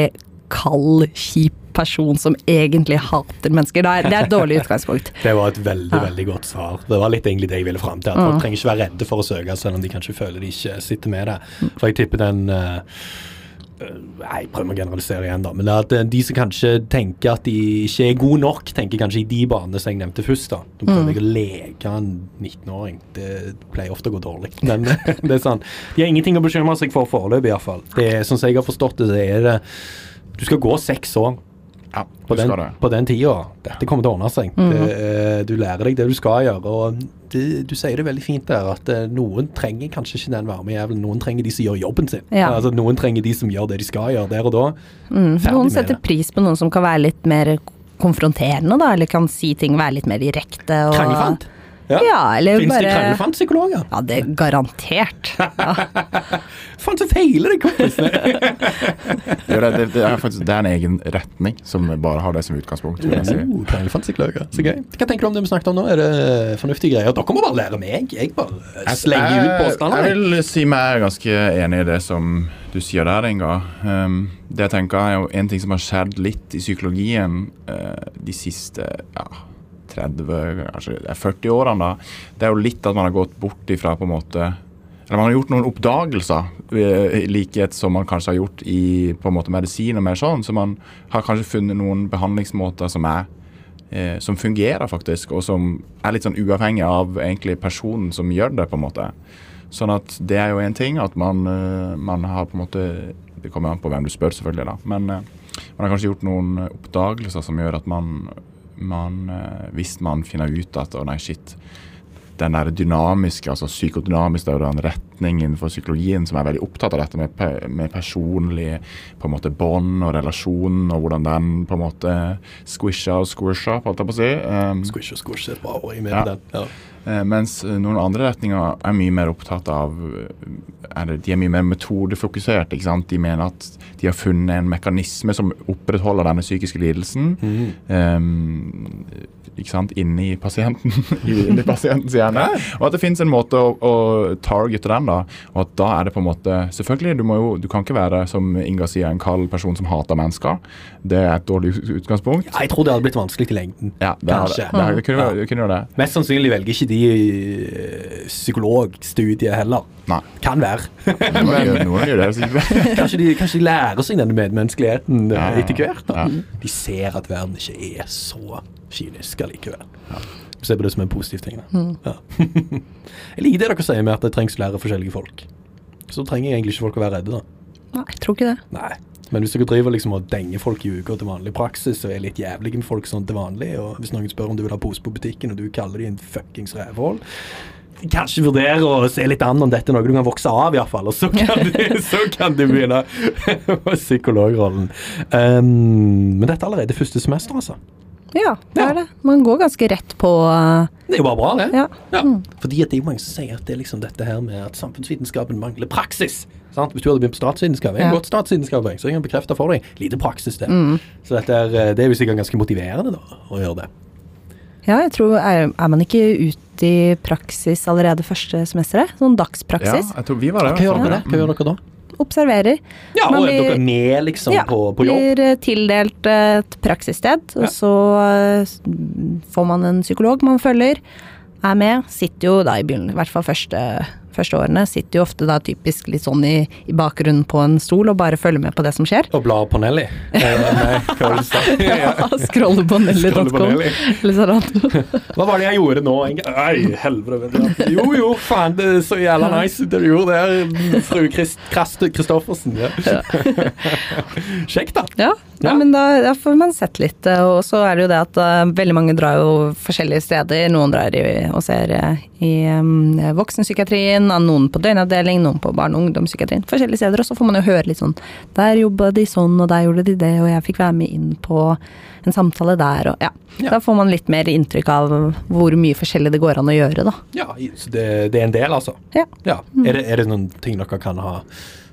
Speaker 2: kald, kjip person som egentlig hater mennesker. Det er, det er et dårlig utgangspunkt.
Speaker 1: Det var et veldig veldig godt svar. Det var litt egentlig det jeg ville fram til. At Folk trenger ikke være redde for å søke, selv om de kanskje føler de ikke sitter med det. For jeg tipper den uh, jeg prøver å generalisere igjen, da. Men det er at de som kanskje tenker at de ikke er gode nok, tenker kanskje i de banene som jeg nevnte først. da. De prøver mm. å leke en 19-åring. Det pleier ofte å gå dårlig. Men det er sånn. De har ingenting å bekymre seg for foreløpig, iallfall. Sånn som jeg har forstått det, så er det Du skal gå seks år
Speaker 3: Ja,
Speaker 1: på den,
Speaker 3: det.
Speaker 1: på den tida. Dette kommer til å ordne seg. Det, eh, du lærer deg det du skal gjøre. Og det, du sier det veldig fint der, at eh, noen trenger kanskje ikke den varmejævelen. Noen trenger de som gjør jobben sin.
Speaker 2: Ja.
Speaker 1: Altså, noen trenger de som gjør det de skal gjøre der og da.
Speaker 2: Mm, noen setter
Speaker 1: det.
Speaker 2: pris på noen som kan være litt mer konfronterende, da, eller kan si ting være litt mer direkte. Og,
Speaker 1: Kranglefant.
Speaker 2: Ja, eller
Speaker 1: Fins det
Speaker 2: bare
Speaker 1: kranglefantpsykologer?
Speaker 2: Ja, det er garantert. Ja.
Speaker 1: Faen, så feiler det, kompisene!
Speaker 3: Ja, det, det, det, er faktisk, det er en egen retning som bare har det som utgangspunkt. vil jeg si.
Speaker 1: Oh, kranglefantpsykologer. Så gøy. Hva tenker du om det vi snakket om nå? Er det fornuftige greier? Dere må bare lære meg. Jeg bare slenger ut påstander.
Speaker 3: jeg vil si meg er ganske enig i det som du sier der, Inga. Um, det jeg tenker er jo en ting som har skjedd litt i psykologien uh, de siste ja, 30, kanskje er 40 årene. da, Det er jo litt at man har gått bort ifra på en måte eller man har gjort noen oppdagelser, eh, i likhet som man kanskje har gjort i på en måte medisin og mer sånn. Så man har kanskje funnet noen behandlingsmåter som er eh, som fungerer faktisk, og som er litt sånn uavhengig av egentlig personen som gjør det, på en måte. Sånn at det er jo én ting at man, eh, man har på en måte Det kommer an på hvem du spør, selvfølgelig, da. Men man har kanskje gjort noen oppdagelser som gjør at man, man eh, Hvis man finner ut at å nei, shit, den der dynamiske, altså psykodynamisk, det er den retning innenfor psykologien som er veldig opptatt av dette med, med personlig på en måte bånd og relasjon, og hvordan den på en måte squisher og squisher, holdt jeg på å si. Um,
Speaker 1: Squish og squish er et bra ord. Jeg er med
Speaker 3: Ja.
Speaker 1: den. Ja.
Speaker 3: Eh, mens eh, noen andre retninger er mye mer opptatt av eh, det, De er mye mer metodefokusert. ikke sant? De mener at de har funnet en mekanisme som opprettholder denne psykiske lidelsen eh, ikke sant? inni pasienten. inni pasientens hjerne. Og at det finnes en måte å, å targete den, da. Og at da er det på en måte Selvfølgelig, du, jo, du kan ikke være, som Inga sier, en kald person som hater mennesker. Det er et dårlig utgangspunkt.
Speaker 1: Jeg tror det hadde blitt vanskelig i lengden.
Speaker 3: Ja, det, er
Speaker 1: Kanskje.
Speaker 3: det. det, er- det kunne, ja. kunne det.
Speaker 1: Mest sannsynlig velger ikke de eh, psykologstudiet heller.
Speaker 3: Nei.
Speaker 1: Kan være.
Speaker 3: Men,
Speaker 1: kanskje, de, kanskje de lærer seg denne medmenneskeligheten
Speaker 3: Ja, ja, ja.
Speaker 1: etter hvert.
Speaker 3: Ja.
Speaker 1: De ser at verden ikke er så kynisk allikevel. Se på det som en positiv ting. Mm. Ja. jeg liker det dere sier med at det trengs flere forskjellige folk. Så trenger jeg egentlig ikke folk å være redde, da.
Speaker 2: Nei, jeg tror ikke det.
Speaker 1: Nei. Men hvis dere driver liksom og denger folk i uka til vanlig praksis, og er litt jævlige med folk sånn til vanlig, og hvis noen spør om du vil ha pose på butikken, og du kaller de en fuckings rævhål Kanskje vurdere å se litt an om dette er noe du kan vokse av, iallfall. Og så kan, du, så kan du begynne på psykologrollen. Um, men dette er allerede første semester, altså.
Speaker 2: Ja, det
Speaker 1: Ja.
Speaker 2: er det. Man går ganske rett på uh,
Speaker 1: Det er jo bare bra, det.
Speaker 2: Ja. Mm.
Speaker 1: Fordi at det er jo mange som sier at det er liksom dette her med at samfunnsvitenskapen mangler praksis. Sant? Hvis du hadde begynt på statsvitenskap, jeg har
Speaker 2: Ja.
Speaker 1: gått statsvitenskap, jeg, så jeg kan bekrefte for deg. Lite praksis der.
Speaker 2: Mm.
Speaker 1: Så dette er, eh, det er jo sikkert ganske motiverende da, å gjøre det.
Speaker 2: Ja, jeg tror Er, er man ikke ute i praksis allerede første semesteret? Sånn
Speaker 3: Ja,
Speaker 2: dagspraksis?
Speaker 3: jeg tror vi var det.
Speaker 1: Hva gjør dere,
Speaker 3: fall.
Speaker 1: hva gjør dere da?
Speaker 2: Observerer.
Speaker 1: Ja,
Speaker 2: Man
Speaker 1: og er
Speaker 2: blir-
Speaker 1: dere med liksom
Speaker 2: ja,
Speaker 1: på, på jobb?
Speaker 2: blir eh, tildelt et praksissted, og
Speaker 1: Ja.
Speaker 2: så eh, får man en psykolog man følger. Er med. Sitter jo da i begynnelsen, i hvert fall første, første årene, sitter jo ofte da typisk litt sånn i, i bakgrunnen på en stol og bare følger med på det som skjer.
Speaker 1: Og blar på Nelly? Eh?
Speaker 2: Ja, Scroller på nelly.com.
Speaker 1: Nelly. Hva var det jeg gjorde nå? egentlig? Nei, helvete. Jo, jo, faen, det er så jævla nice det du gjorde der, fru Kristoffersen. Ja. Kjekt, da.
Speaker 2: Ja,
Speaker 1: Ja.
Speaker 2: ja. men da, da får man sett litt. eh, Og så er det jo det at uh, veldig mange drar jo forskjellige steder. Noen drar i, og ser i um, voksenpsykiatrien, psykiatrien, noen på døgnavdeling, noen på barne- og ungdomspsykiatrien. Forskjellige steder. Og så får man jo høre litt sånn Der jobba de sånn, og der gjorde de det, og jeg fikk være med inn på en samtale der, og ja.
Speaker 1: Ja.
Speaker 2: Da får man litt mer inntrykk av hvor mye forskjellig det går an å gjøre, da.
Speaker 1: Ja, så det, det er en del, altså.
Speaker 2: Ja.
Speaker 1: Ja. Er, det, er det noen ting dere kan ha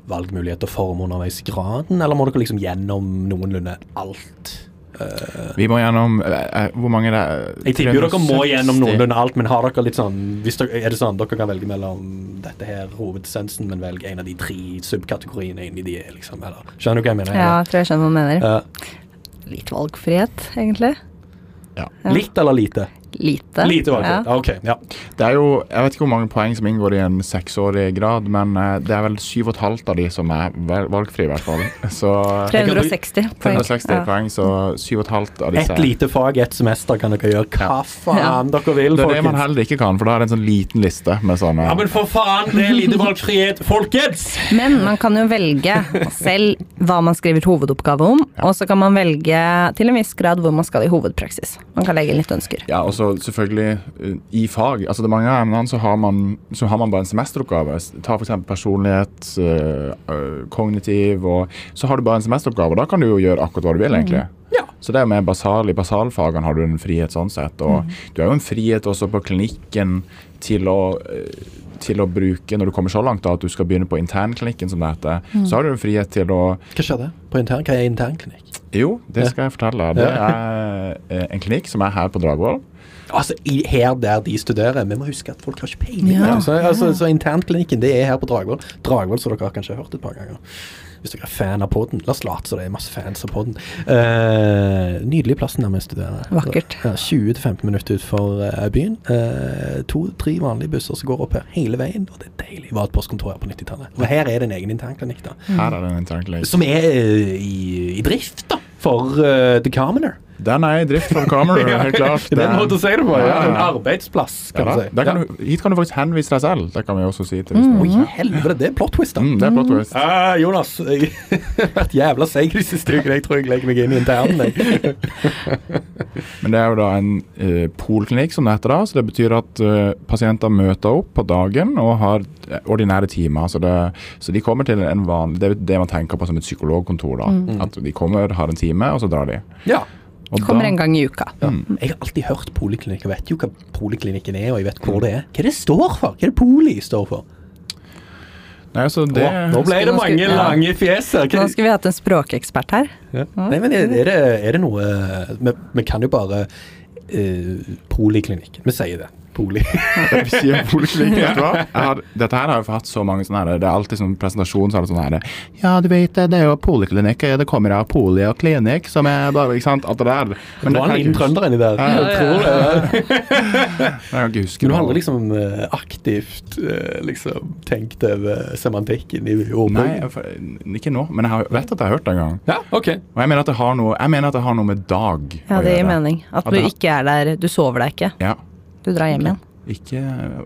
Speaker 1: valgmuligheter for underveis i graden, eller må dere liksom gjennom noenlunde alt? Eh,
Speaker 3: Vi må gjennom uh, Hvor mange det er det?
Speaker 1: jeg tipper jo dere må gjennom noenlunde alt, men har dere litt sånn hvis dere, Er det sånn dere kan velge mellom dette her hovedessensen, men velge en av de tre subkategoriene inni de, liksom? Eller, skjønner du hva jeg mener?
Speaker 2: Ja, jeg tror jeg skjønner hva du mener.
Speaker 1: Uh,
Speaker 2: Litt valgfrihet, egentlig.
Speaker 3: Ja.
Speaker 2: Ja.
Speaker 1: litt eller lite?
Speaker 2: Lite.
Speaker 1: Lite valgfrihet.
Speaker 2: Ja.
Speaker 1: Ok, ja.
Speaker 3: Det er jo, Jeg vet ikke hvor mange poeng som inngår i en seksårig grad, men eh, det er vel syv og et halvt av de som er valgfrie, i hvert fall. Så
Speaker 2: 360 poeng.
Speaker 3: 360
Speaker 2: Ja.
Speaker 3: poeng, så syv og et halvt av disse
Speaker 1: Et lite fag, et semester kan dere gjøre hva faen dere vil,
Speaker 3: Det er det man heller ikke kan, for da er det en sånn liten liste med sånne
Speaker 1: Ja, men for faen, det er lite valgfrihet, folkens!
Speaker 2: Men man kan jo velge selv hva man skriver hovedoppgave om, og så kan man velge til en viss grad hvor man skal i hovedpraksis. Man kan legge inn litt ønsker.
Speaker 3: Ja, og så selvfølgelig uh, i fag. Altså det er mange av emnene så har man, så har man bare en semesteroppgave. Ta f.eks. personlighet, uh, uh, kognitiv, og så har du bare en semesteroppgave. og Da kan du jo gjøre akkurat hva du vil, egentlig.
Speaker 1: Ja.
Speaker 3: Så det er mer basal, I basalfagene har du en frihet sånn sett. Og du har jo en frihet også på klinikken til å uh, til å bruke, når du kommer så langt da, at du skal begynne på internklinikken, som det heter, så har du en frihet til å
Speaker 1: Hva skjer det? På intern, hva er internklinikk?
Speaker 3: Jo, det
Speaker 1: Ja.
Speaker 3: skal jeg fortelle. Det er eh, en klinikk som er her på Dragvoll.
Speaker 1: Altså, i, her der de studerer. Vi må huske at folk har ikke peiling.
Speaker 2: Ja.
Speaker 1: Altså, altså, så internklinikken det er her på Dragvoll. Dragvoll, som dere har kanskje hørt et par ganger. Hvis dere er fan av podden. La oss late som det er masse fans av podden. Uh, nydelig plass der vi studerer.
Speaker 2: Vakkert.
Speaker 1: Ja, 20-15 minutter utenfor uh, byen. Eh, To-tre vanlige busser som går opp her hele veien. Og det er deilig. Var et postkontor her på 90-tallet. Og her er det en egen internklinikk, da.
Speaker 3: Her er det en internklinikk.
Speaker 1: Som er uh, i, i drift, da. For uh, The Commoner.
Speaker 3: Den er i drift fra kamera, helt klart.
Speaker 1: Det er en måte å si det på. Ja.
Speaker 3: Ja.
Speaker 1: En arbeidsplass, kan
Speaker 3: ja,
Speaker 1: du si.
Speaker 3: Der kan
Speaker 1: Ja.
Speaker 3: du, hit kan du faktisk henvise deg selv. Det kan vi også si til hvis
Speaker 1: Oi, helvete, det er plot twist, da.
Speaker 3: mm, Det er plot twist.
Speaker 1: Ah, Jonas, jeg har vært jævla seig de siste ukene. Jeg tror jeg legger meg inn i internen. jeg.
Speaker 3: Men det er jo da en uh, polklinikk, som det heter da. Så det betyr at uh, pasienter møter opp på dagen og har eh, ordinære timer. Så, det, så de kommer til en vanlig Det er det man tenker på som et psykologkontor. da. At de kommer, har en time, og så drar de.
Speaker 1: Ja.
Speaker 3: Og
Speaker 2: Kommer
Speaker 3: da-
Speaker 2: en gang i uka.
Speaker 1: ja. Jeg har alltid hørt poliklinikk og vet jo hva poliklinikken er, og jeg vet hvor det er. Hva er det står for? Hva er det poli står for?
Speaker 3: Nei, altså det,
Speaker 1: Å, nå ble det mange
Speaker 2: ja.
Speaker 1: lange fjes her.
Speaker 2: Nå skulle vi hatt en språkekspert her.
Speaker 1: Ja. Nei, men er, er, det, er det noe Vi, vi kan jo bare uh, Poliklinikk. Vi sier det. Poli.
Speaker 3: Poliklinikk, vet du hva? Jeg har, dette her har jeg hatt så mange sånne her, Det er alltid sånn presentasjon så er det sånn her Ja, du vet, det er jo poliklinikk. Det kommer av poli og klinikk, som er bare Ikke sant? Alt det der.
Speaker 1: Men det var en trønder inni der.
Speaker 3: Ja, ja,
Speaker 1: tror det. ja.
Speaker 3: Jeg kan ikke huske
Speaker 1: Men du har aldri liksom eh, aktivt eh, liksom tenkt over semantikken i
Speaker 3: Nei,
Speaker 1: ordboken?
Speaker 3: jeg, ikke nå, men jeg vet at jeg har hørt det en gang.
Speaker 1: Ja, ok.
Speaker 3: Og jeg mener at det har noe, jeg mener at det har noe med dag
Speaker 2: Ja,
Speaker 3: å
Speaker 2: det gir mening. At
Speaker 3: At
Speaker 2: du
Speaker 3: det
Speaker 2: ikke er der Du sover deg ikke.
Speaker 3: Ja.
Speaker 2: Du drar hjem igjen.
Speaker 3: Ikke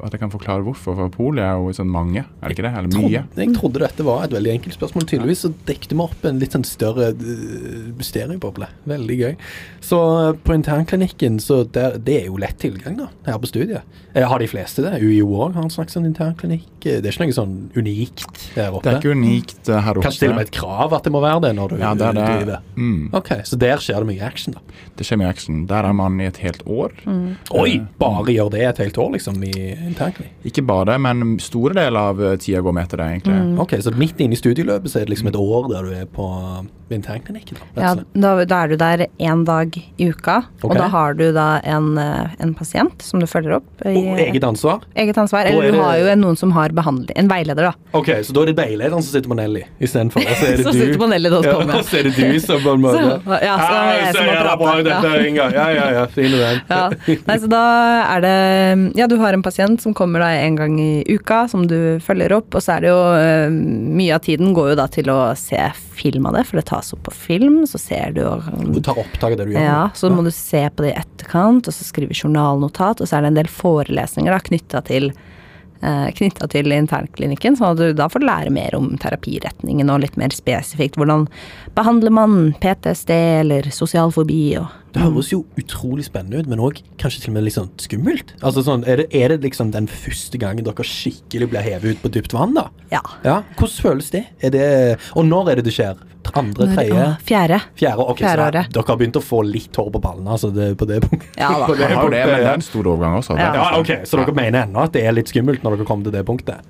Speaker 3: at jeg kan forklare hvorfor, for poli er jo sånn mange, er det ikke det? Eller mye?
Speaker 1: Trodde, jeg trodde dette var et veldig enkelt spørsmål. Tydeligvis så dekket vi opp en litt sånn større uh, mysterieboble. Veldig gøy. Så eh, på internklinikken, så der, det er jo lett tilgang da, her på studiet. Jeg har de fleste det? UiO òg har en slags sånn internklinikk. Eh, Det er ikke noe sånn unikt her oppe.
Speaker 3: Det er ikke unikt eh, her oppe.
Speaker 1: Kanskje til og med et krav at det må være det når du
Speaker 3: Ja, det er det.
Speaker 1: driver.
Speaker 3: Mm,
Speaker 1: Ok, så der skjer det mye action, da.
Speaker 3: det skjer mye action. Der er man i et helt år.
Speaker 1: Oi! Bare gjør det et helt år, liksom, i internklinikk?
Speaker 3: Ikke bare, det, men store deler av eh, tida går med til det, egentlig.
Speaker 1: Ok, så midt inne i studieløpet så er det liksom et år der du er på internklinikken? da,
Speaker 2: Ja, da, da er du der én dag i uka,
Speaker 1: okay.
Speaker 2: og da har du da en, eh, en pasient som du følger opp. i-
Speaker 1: Og eget ansvar?
Speaker 2: eget ansvar.
Speaker 1: Eller det...
Speaker 2: Eller du har jo noen som har behandling En veileder, da.
Speaker 1: Ok, så da er det veilederen som sitter på Nelly istedenfor. Og så er det
Speaker 2: Som
Speaker 1: du.
Speaker 2: sitter på Nelly.com,
Speaker 1: Ja,
Speaker 2: ja.
Speaker 1: og så er det du som på en måte
Speaker 2: Så- ja, så er det jeg
Speaker 1: så
Speaker 2: som må prate. Ja.
Speaker 1: Inga. Ja, ja, ja, fin den.
Speaker 2: Ja. Nei, så da er det Ja, du har en pasient som kommer da en gang i uka, som du følger opp, og så er det jo eh, Mye av tiden går jo da til å se film av det, for det tas opp på film, så ser du og
Speaker 1: Du tar opptak det du gjør.
Speaker 2: Ja, så må du se på det i etterkant, og så skrive journalnotat, og så er det en del forelesninger da knytta til eh, knytta til internklinikken. Så du, da får lære mer om terapiretningen og litt mer spesifikt. Hvordan behandler man PTSD eller sosial fobi og
Speaker 1: Det høres jo utrolig spennende ut, men òg kanskje til og med litt sånn skummelt. Altså sånn, er, det, er det liksom den første gangen dere skikkelig blir hevet ut på dypt vann, da?
Speaker 2: Ja.
Speaker 1: Ja, Hvordan føles det? Er det og når er det det skjer? Andre, tredje,
Speaker 2: Fjerde.
Speaker 1: fjerde? okay,
Speaker 2: Fjerde året.
Speaker 1: dere har begynt å få litt hår på ballene altså det, på det punktet?
Speaker 2: Ja da.
Speaker 1: På det
Speaker 3: har det, men det er en stor overgang også.
Speaker 1: Ja,
Speaker 3: det.
Speaker 1: ok, Så dere mener ennå at det er litt skummelt når dere kommer til det punktet?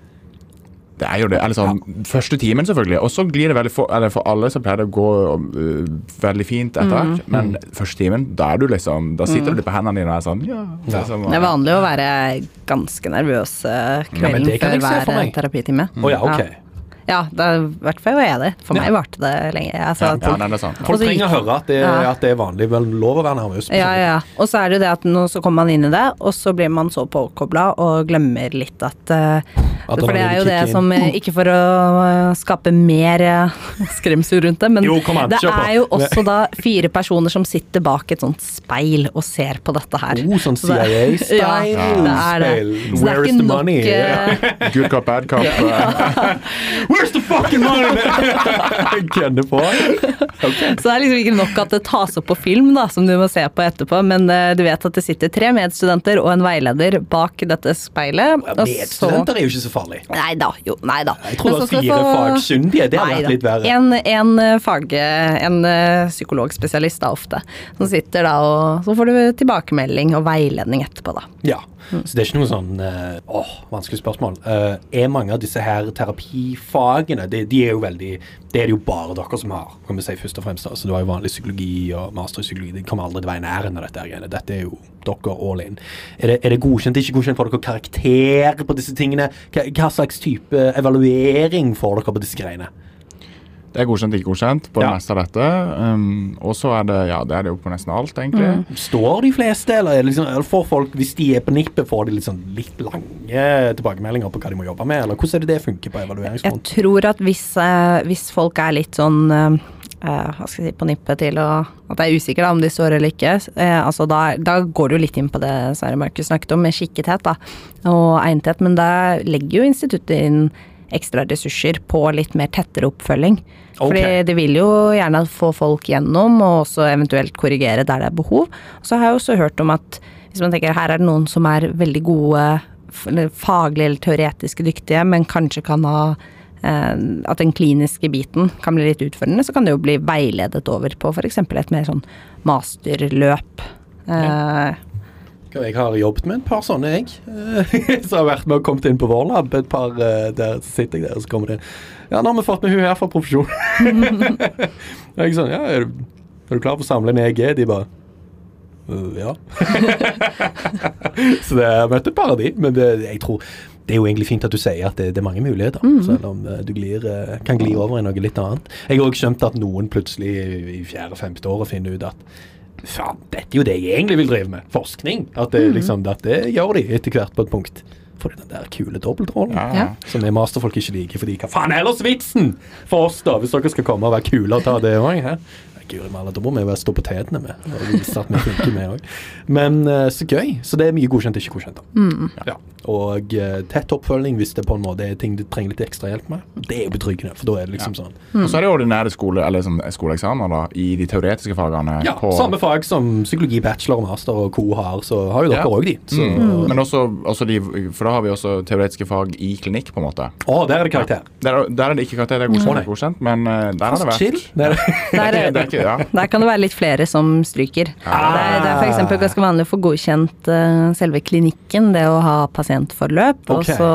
Speaker 3: Det er jo det. Eller sånn, Første timen, selvfølgelig. Og så glir det veldig for, eller for alle så pleier det å gå uh, veldig fint etter
Speaker 2: Mm.
Speaker 3: hvert. Men første timen, da er du liksom Da sitter du litt på hendene dine og er sånn Ja. Det er, som,
Speaker 2: Det er vanlig å være ganske nervøs eh, kvelden
Speaker 1: ja,
Speaker 2: før hver terapitime.
Speaker 1: Å ja, ok.
Speaker 2: Ja, det i hvert fall var jeg det. For meg
Speaker 1: Ja.
Speaker 2: varte det lenge. Altså,
Speaker 3: ja,
Speaker 2: at-
Speaker 3: ja, det er sant.
Speaker 1: Folk trenger å høre at det,
Speaker 2: Ja.
Speaker 1: at det er vanlig. Vel lov å være nervøs.
Speaker 2: Ja, ja. Og så er det jo det at nå så kommer man inn i det, og så blir man så påkobla og glemmer litt at uh,
Speaker 1: At
Speaker 2: For det er jo det
Speaker 1: inn.
Speaker 2: som eh, Ikke for å eh, skape mer eh, skremsel rundt det, men
Speaker 1: Jo, an,
Speaker 2: det er jo også da fire personer som sitter bak et sånt speil og ser på dette her.
Speaker 1: Oh, sånn CIA-style.
Speaker 2: Ja, det er det.
Speaker 1: spill.
Speaker 2: Så det er
Speaker 1: Where's
Speaker 2: ikke
Speaker 1: the
Speaker 2: nok
Speaker 1: money?
Speaker 2: eh,
Speaker 3: Good cop, bad cop. eh,
Speaker 1: Where's the fucking money? Kødder på.
Speaker 2: Så det er liksom ikke nok at det tas opp på film, da, som du må se på etterpå, men uh, du vet at det sitter tre medstudenter og en veileder bak dette speilet. og så-
Speaker 1: Medstudenter er jo ikke så farlig.
Speaker 2: Nei da, jo, nei da.
Speaker 1: Jeg tror det
Speaker 2: er
Speaker 1: var fire
Speaker 2: få-
Speaker 1: fagkyndige. Det hadde vært litt verre.
Speaker 2: En, en eh, fag... En uh, psykologspesialist da, ofte, som sitter da og Så får du tilbakemelding og veiledning etterpå, da.
Speaker 1: Ja. Så det er ikke noe sånn uh, Åh, vanskelig spørsmål. Uh, er mange av disse her terapifagene de, de er jo veldig Det er det jo bare dere som har, kan vi si først og fremst. Altså, du har jo vanlig psykologi og master i psykologi. De kommer aldri til å være i nærheten av dette. greiene. Dette er jo dere all in. Er det, er det godkjent, ikke godkjent? Får dere karakter på disse tingene? Hva, hva slags type evaluering får dere på disse greiene?
Speaker 3: Det er godkjent, ikke godkjent på det
Speaker 1: Ja.
Speaker 3: meste av dette. Um, og så er det ja, det er det jo på nesten alt, egentlig.
Speaker 1: Står de fleste, eller, er liksom, eller får folk, hvis de er på nippet, får de litt, sånn, litt lange tilbakemeldinger på hva de må jobbe med? Eller hvordan er det det funker på
Speaker 2: Jeg tror at hvis, uh, hvis folk er litt sånn uh, Uh, hva skal jeg si, på nippet til å At jeg er usikker da, om de står eller ikke. Uh, altså da, da går det jo litt inn på det Sverre Markus snakket om, med skikkethet da, og egnethet. Men da legger jo instituttet inn ekstra ressurser på litt mer tettere oppfølging. Fordi det vil jo gjerne få folk gjennom, og også eventuelt korrigere der det er behov. Så har jeg også hørt om at hvis man tenker her er det noen som er veldig gode faglig eller teoretisk dyktige, men kanskje kan ha eh, at den kliniske biten kan bli litt utfordrende, så kan det jo bli veiledet over på f.eks. et mer sånn masterløp. Eh,
Speaker 1: Jeg har jobbet med et par sånne, jeg. eh, som har vært med og kommet inn på vår lab. Et par eh, der så sitter jeg der, og så kommer det Ja, nå har vi fått med hun her fra profesjon. jeg sånn Ja, er du, er du klar for å samle en EG? De bare «Øh, ja. så det har møtt et par av de, men det, jeg tror det er jo egentlig fint at du sier at det, det er mange muligheter, selv om eh, du glir, kan gli over i noe litt annet. Jeg har òg skjønt at noen plutselig i fjerde-femte året finner ut at faen, dette er jo det jeg egentlig vil drive med. Forskning. At det, liksom, at det gjør de etter hvert på et punkt. For den der kule dobbeltrollen
Speaker 3: Ja.
Speaker 2: Ja.
Speaker 1: som vi masterfolk ikke liker. Fordi hva faen er ellers vitsen for oss, da? Hvis dere skal komme og være kule og ta det òg. Guri malla, da må vi stå på tetene med og vise at vi funker, vi òg. Men eh, så gøy. Så det er mye godkjent, ikke godkjent. da. Ja. Og eh, tett oppfølging hvis det på en måte er ting du trenger litt ekstra hjelp med. Det er jo betryggende, for da er det liksom sånn.
Speaker 3: Og så er det ordinære skole, eller liksom, skoleeksamener da, i de teoretiske fagene.
Speaker 1: Ja,
Speaker 3: på,
Speaker 1: Samme fag som psykologi, bachelor og master og co har, så har jo dere
Speaker 3: Ja.
Speaker 1: de. Så,
Speaker 3: Mm. Men også, også de, for da har vi også teoretiske fag i klinikk, på en måte.
Speaker 1: Å, der er det karakter.
Speaker 3: Der, der er det ikke karakter, det er godkjent, det er godkjent men eh, der har det vært
Speaker 1: Chill. Der, er det.
Speaker 3: Det er det er ikke, ja.
Speaker 2: der kan det være litt flere som stryker. Det er, det er f.eks. ganske vanlig å få godkjent uh, selve klinikken, det å ha pasientforløp. Og så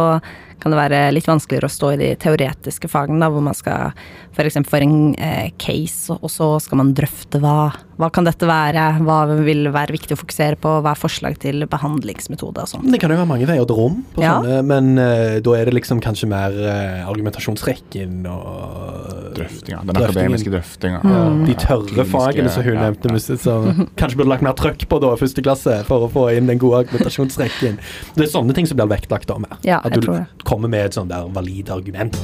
Speaker 2: kan det være litt vanskeligere å stå i de teoretiske fagene, da, hvor man skal f.eks. få en eh, case, og så skal man drøfte hva, hva kan dette være, hva vil være viktig å fokusere på, hva er forslag til behandlingsmetode og sånn.
Speaker 1: Det kan jo være mange veier til rom, på
Speaker 2: Ja.
Speaker 1: sånne, men eh, da er det liksom kanskje mer eh, argumentasjonsrekken og
Speaker 3: Drøftinga. Den
Speaker 1: Drøftingen.
Speaker 3: akademiske drøftinga.
Speaker 1: Ja,
Speaker 2: Mm.
Speaker 1: de tørre fagene som hun
Speaker 3: ja,
Speaker 1: nevnte.
Speaker 3: ja.
Speaker 1: som kanskje burde lagt mer trøkk på da, første klasse for å få inn den gode argumentasjonsrekken. Det er sånne ting som blir vektlagt da mer.
Speaker 2: Ja,
Speaker 1: At
Speaker 2: jeg
Speaker 1: du
Speaker 2: tror det.
Speaker 1: Kommer med et sånt der valid argument.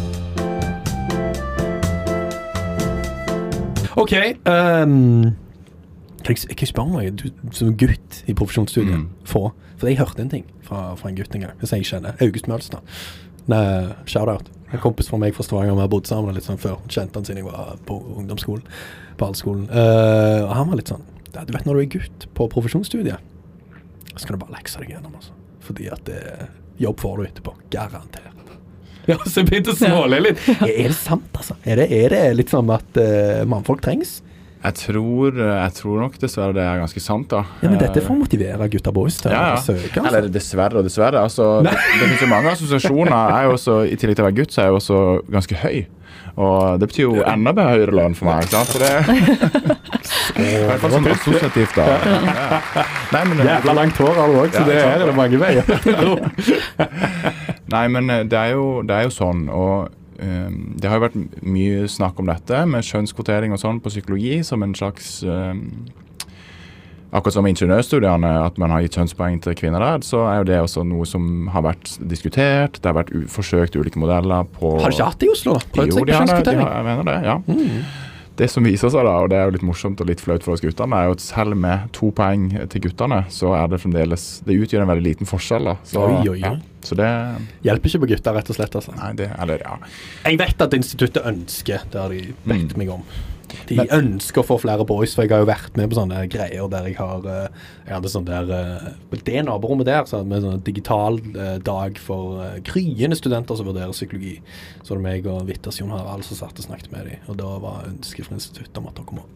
Speaker 1: OK. Um, Kan jeg, kan jeg spørre om noe du som gutt i profesjonsstudiet
Speaker 3: Mm.
Speaker 1: få? For jeg hørte en ting fra, fra en gutt en gang, hvis jeg kjenner August Mølstad. Shout-out. En kompis fra meg fra Stavanger. Vi har bodd sammen litt sånn før. Kjente han siden jeg var på ungdomsskolen. På allskolen. Uh, og han var litt sånn Du vet når du er gutt på profesjonsstudiet, så skal du bare lekse deg gjennom, altså. Fordi at det, jobb får du etterpå. Garantert. Ja, så jeg begynte å småle litt. Er, det sant, altså? Er det, er det litt sånn at uh, mannfolk trengs?
Speaker 3: Jeg tror, jeg tror nok dessverre det er ganske sant, da.
Speaker 1: Ja, men dette
Speaker 3: Eh,
Speaker 1: får motivere gutta boys til
Speaker 3: ja,
Speaker 1: å søke. Altså.
Speaker 3: Eller dessverre og dessverre. Altså, det, det finnes jo mange assosiasjoner. Jeg er også, I tillegg til å være gutt, så er jeg jo også ganske høy. Og det betyr jo enda høyere lønn for meg. ikke sant? Så det I hvert fall sånn assosiativt, da. Ja. Nei, men,
Speaker 1: Jævla langt hår har du òg, så
Speaker 3: Ja,
Speaker 1: det er det mange veier.
Speaker 3: Nei, men eh, det er jo, det er jo sånn, og ehm, det har jo vært mye snakk om dette med kjønnskvotering og sånn på psykologi som en slags um, Akkurat som ingeniørstudiene, at man har gitt kjønnspoeng til kvinner der, så er jo det også noe som har vært diskutert. Det har vært u forsøkt ulike modeller på
Speaker 1: Har du ikke hatt det i Oslo, da? Prøvd
Speaker 3: Jo,
Speaker 1: seg på
Speaker 3: kjønnskvotering? Jo, de har, jeg mener det, ja.
Speaker 1: Mm.
Speaker 3: Det som viser seg, da, og det er jo litt morsomt og litt flaut for oss guttene, er jo at selv med to poeng til guttene, så er det fremdeles Det utgjør en veldig liten forskjell, da. Så,
Speaker 1: Oi, oi, oi.
Speaker 3: Ja, så det
Speaker 1: Hjelper ikke på gutta, rett og slett. altså.
Speaker 3: Nei, det Eller, ja.
Speaker 1: Jeg vet at instituttet ønsker, det har de bedt
Speaker 3: Mm.
Speaker 1: meg om. De
Speaker 3: Men-
Speaker 1: ønsker å få flere boys, for jeg har jo vært med på sånne greier der jeg har eh, Jeg hadde sånn der eh, det naborommet der så hadde vi sånn digital eh, dag for gryende studenter som vurderer psykologi. Så det meg og Vitters Jon Harald som satt og snakket med dem, og da var ønsket fra instituttet om at dere må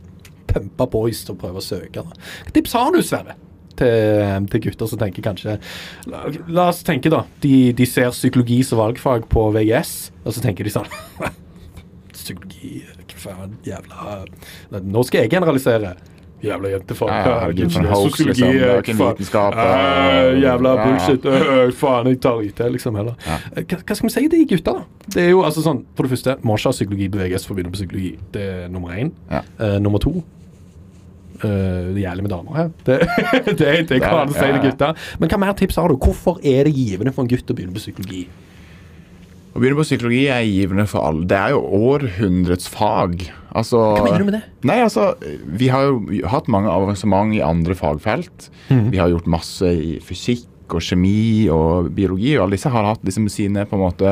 Speaker 1: pumpe boys til å prøve å søke. Hva tips har du, Sverre? Til, til gutter som tenker kanskje La, la oss tenke, da. De, de ser psykologi som valgfag på VGS, og så tenker de sånn Psykologi faen, jævla Nå skal jeg generalisere. Jævla jentefolk.
Speaker 3: Ja, ja,
Speaker 1: sosiologi,
Speaker 3: liksom.
Speaker 1: uh,
Speaker 3: jævla
Speaker 1: Jævla
Speaker 3: ja, ja.
Speaker 1: bullshit. Eh, faen, jeg tar IT, liksom, heller.
Speaker 3: Ja.
Speaker 1: Eh, Hva, hva skal vi si til de gutta, da? Det er jo altså sånn, For det første, må ikke ha psykologi å begynne på psykologi. Det er nummer én.
Speaker 3: Ja.
Speaker 1: Uh, nummer to Uh, Det gjelder med damer her. Det, det, det kan
Speaker 3: Ja,
Speaker 1: si til gutta. Men hva mer tips har du? Hvorfor er det givende for en gutt å begynne på psykologi?
Speaker 3: Å begynne på psykologi er givende for alle. Det er jo århundrets fag. Altså
Speaker 1: Hva mener du med det?
Speaker 3: Nei, altså, Vi har jo hatt mange avansement i andre fagfelt.
Speaker 1: Mhm.
Speaker 3: Vi har gjort masse i fysikk og kjemi og biologi. og Alle disse har hatt liksom sine på en måte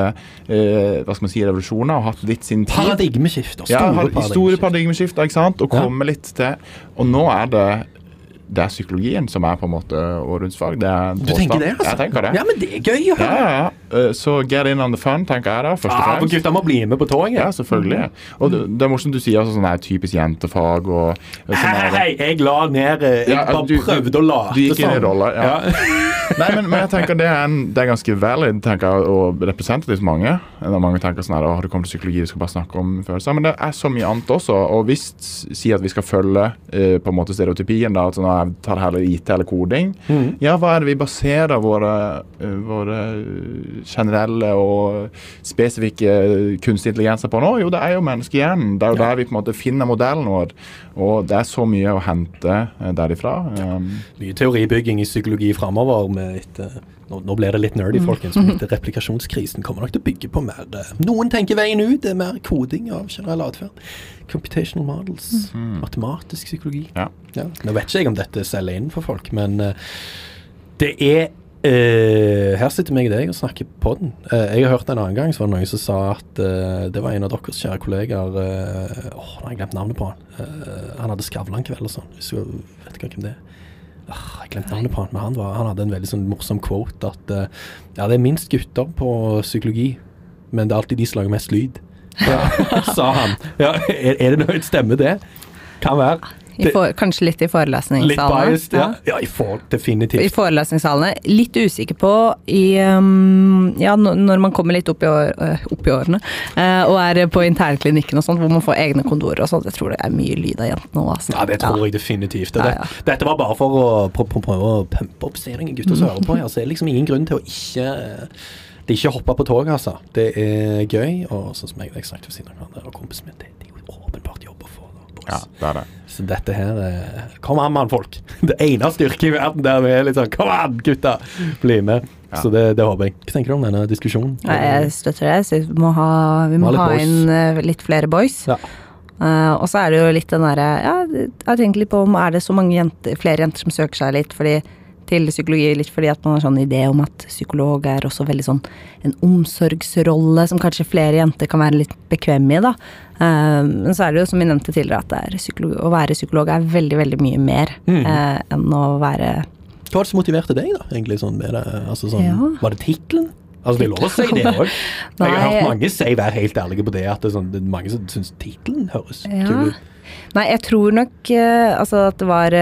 Speaker 3: eh, hva skal man si, revolusjoner og hatt litt sin tid.
Speaker 1: Paradigmeskifter.
Speaker 3: Ja,
Speaker 1: Store
Speaker 3: har- store
Speaker 1: paradigmeskifter.
Speaker 3: ikke sant? Og
Speaker 1: Ja.
Speaker 3: komme litt til Og nå er det det er psykologien som er på en måte årets fag. Det er
Speaker 1: Du tenker det, altså?
Speaker 3: Jeg tenker det.
Speaker 1: Ja, men det er gøy å
Speaker 3: Ja,
Speaker 1: høre.
Speaker 3: ja, ja. Eh, Så get in on the fun, tenker jeg da, først og
Speaker 1: Ah, for
Speaker 3: fremst.
Speaker 1: gutta må bli med på toget.
Speaker 3: Ja, selvfølgelig. Og det, det er morsomt du sier altså, sånn her typisk jentefag og sånn
Speaker 1: Hei,
Speaker 3: hei,
Speaker 1: hei, jeg la ned eh, Jeg
Speaker 3: Ja,
Speaker 1: bare
Speaker 3: du-
Speaker 1: prøvde å late
Speaker 3: du gikk inn i roller, ja. Nei, men, men jeg tenker det er, en, det er ganske valid tenker jeg, og representativt mange. Når mange tenker sånn her, «Å, har du kommet til psykologi, du skal bare snakke om følelser. Men det er så mye annet også. Og hvis si at vi skal følge uh, på en måte stereotypien, da, at sånn, «Å, jeg tar heller IT eller koding,
Speaker 1: Mm.
Speaker 3: ja, hva er det vi baserer våre, eh, våre generelle og spesifikke kunstig intelligenser på nå? Jo, det er jo menneskehjernen. Det er jo
Speaker 1: Ja.
Speaker 3: der vi på en måte finner modellen vår. Og det er så mye å hente eh, derifra. Ja.
Speaker 1: Mye teoribygging i psykologi framover. Nå, nå blir det litt nerdy, folkens. Men etter replikasjonskrisen kommer nok til å bygge på mer Noen tenker veien ut. Det er mer koding av generell atferd. Computational models. Matematisk psykologi.
Speaker 3: Ja.
Speaker 1: Nå vet ikke jeg om dette selger inn for folk, men uh, det er Uh, Her sitter meg og deg og snakker på den. Uh, jeg har hørt en annen gang så var det noen som sa at uh, det var en av deres kjære kollegaer Åh, nå har jeg glemt navnet på han. Han hadde Skavlan-kveld og sånn. Vet ikke hvem det er. Ah, jeg glemte navnet på han, men han, var, han hadde en veldig sånn morsom quote at eh, ja, det er minst gutter på psykologi, men det er alltid de som lager mest lyd. Ja, sa han. Ja, er, er det noe stemmer det? Kan være.
Speaker 2: I for, kanskje litt i
Speaker 1: Litt biased, ja. ja i for,
Speaker 2: I
Speaker 1: definitivt.
Speaker 2: forelesningssalene. Litt usikker på i um, Ja, når man kommer litt opp i, år, øh, opp i årene uh, og er på internklinikken og sånn, hvor man får egne kondorer og sånn, Jeg tror det er mye lyd av jentene òg, altså.
Speaker 1: Ja, det tror jeg definitivt. Det,
Speaker 2: Ja,
Speaker 1: det,
Speaker 2: ja.
Speaker 1: Dette var bare for å pr pr prøve å pumpe opp stillingen gutter som hører på. her, så er liksom ingen grunn til å ikke det er ikke hoppe på toget, altså. Det er gøy, og sånn som jeg, jeg snakket ved siden av hverandre, og kompisen min, det, det er
Speaker 3: ja, det er det.
Speaker 1: Så dette her er Kom an, mannfolk. Det eneste yrket i verden der vi er litt sånn Kom an, gutta! Bli med.
Speaker 3: Ja.
Speaker 1: Så det, det håper jeg. Hva tenker du om denne diskusjonen?
Speaker 2: Ja, jeg støtter det. Så vi må ha, vi må
Speaker 1: ha
Speaker 2: inn uh, litt flere boys.
Speaker 1: Ja.
Speaker 2: Uh, og så er det jo litt den derre Ja, jeg har tenkt litt på om er det så mange jenter, flere jenter som søker seg litt fordi, til psykologi, litt fordi at man har sånn idé om at psykolog er også veldig sånn en omsorgsrolle som kanskje flere jenter kan være litt bekvemme i, da. Eh, men så er det jo som vi nevnte tidligere, at psykolog, å være psykolog er veldig, veldig mye mer
Speaker 1: Mm.
Speaker 2: eh, enn å være
Speaker 1: Hva var det som motiverte deg, da? egentlig sånn med det? Altså, sånn,
Speaker 2: Ja.
Speaker 1: Var det tittelen? Altså, det er lov å si det òg. Jeg har hørt mange si, vær helt ærlige på det, at det er, sånn, det er mange som syns tittelen høres
Speaker 2: Ja.
Speaker 1: kul ut.
Speaker 2: Nei, jeg tror nok uh, altså at det var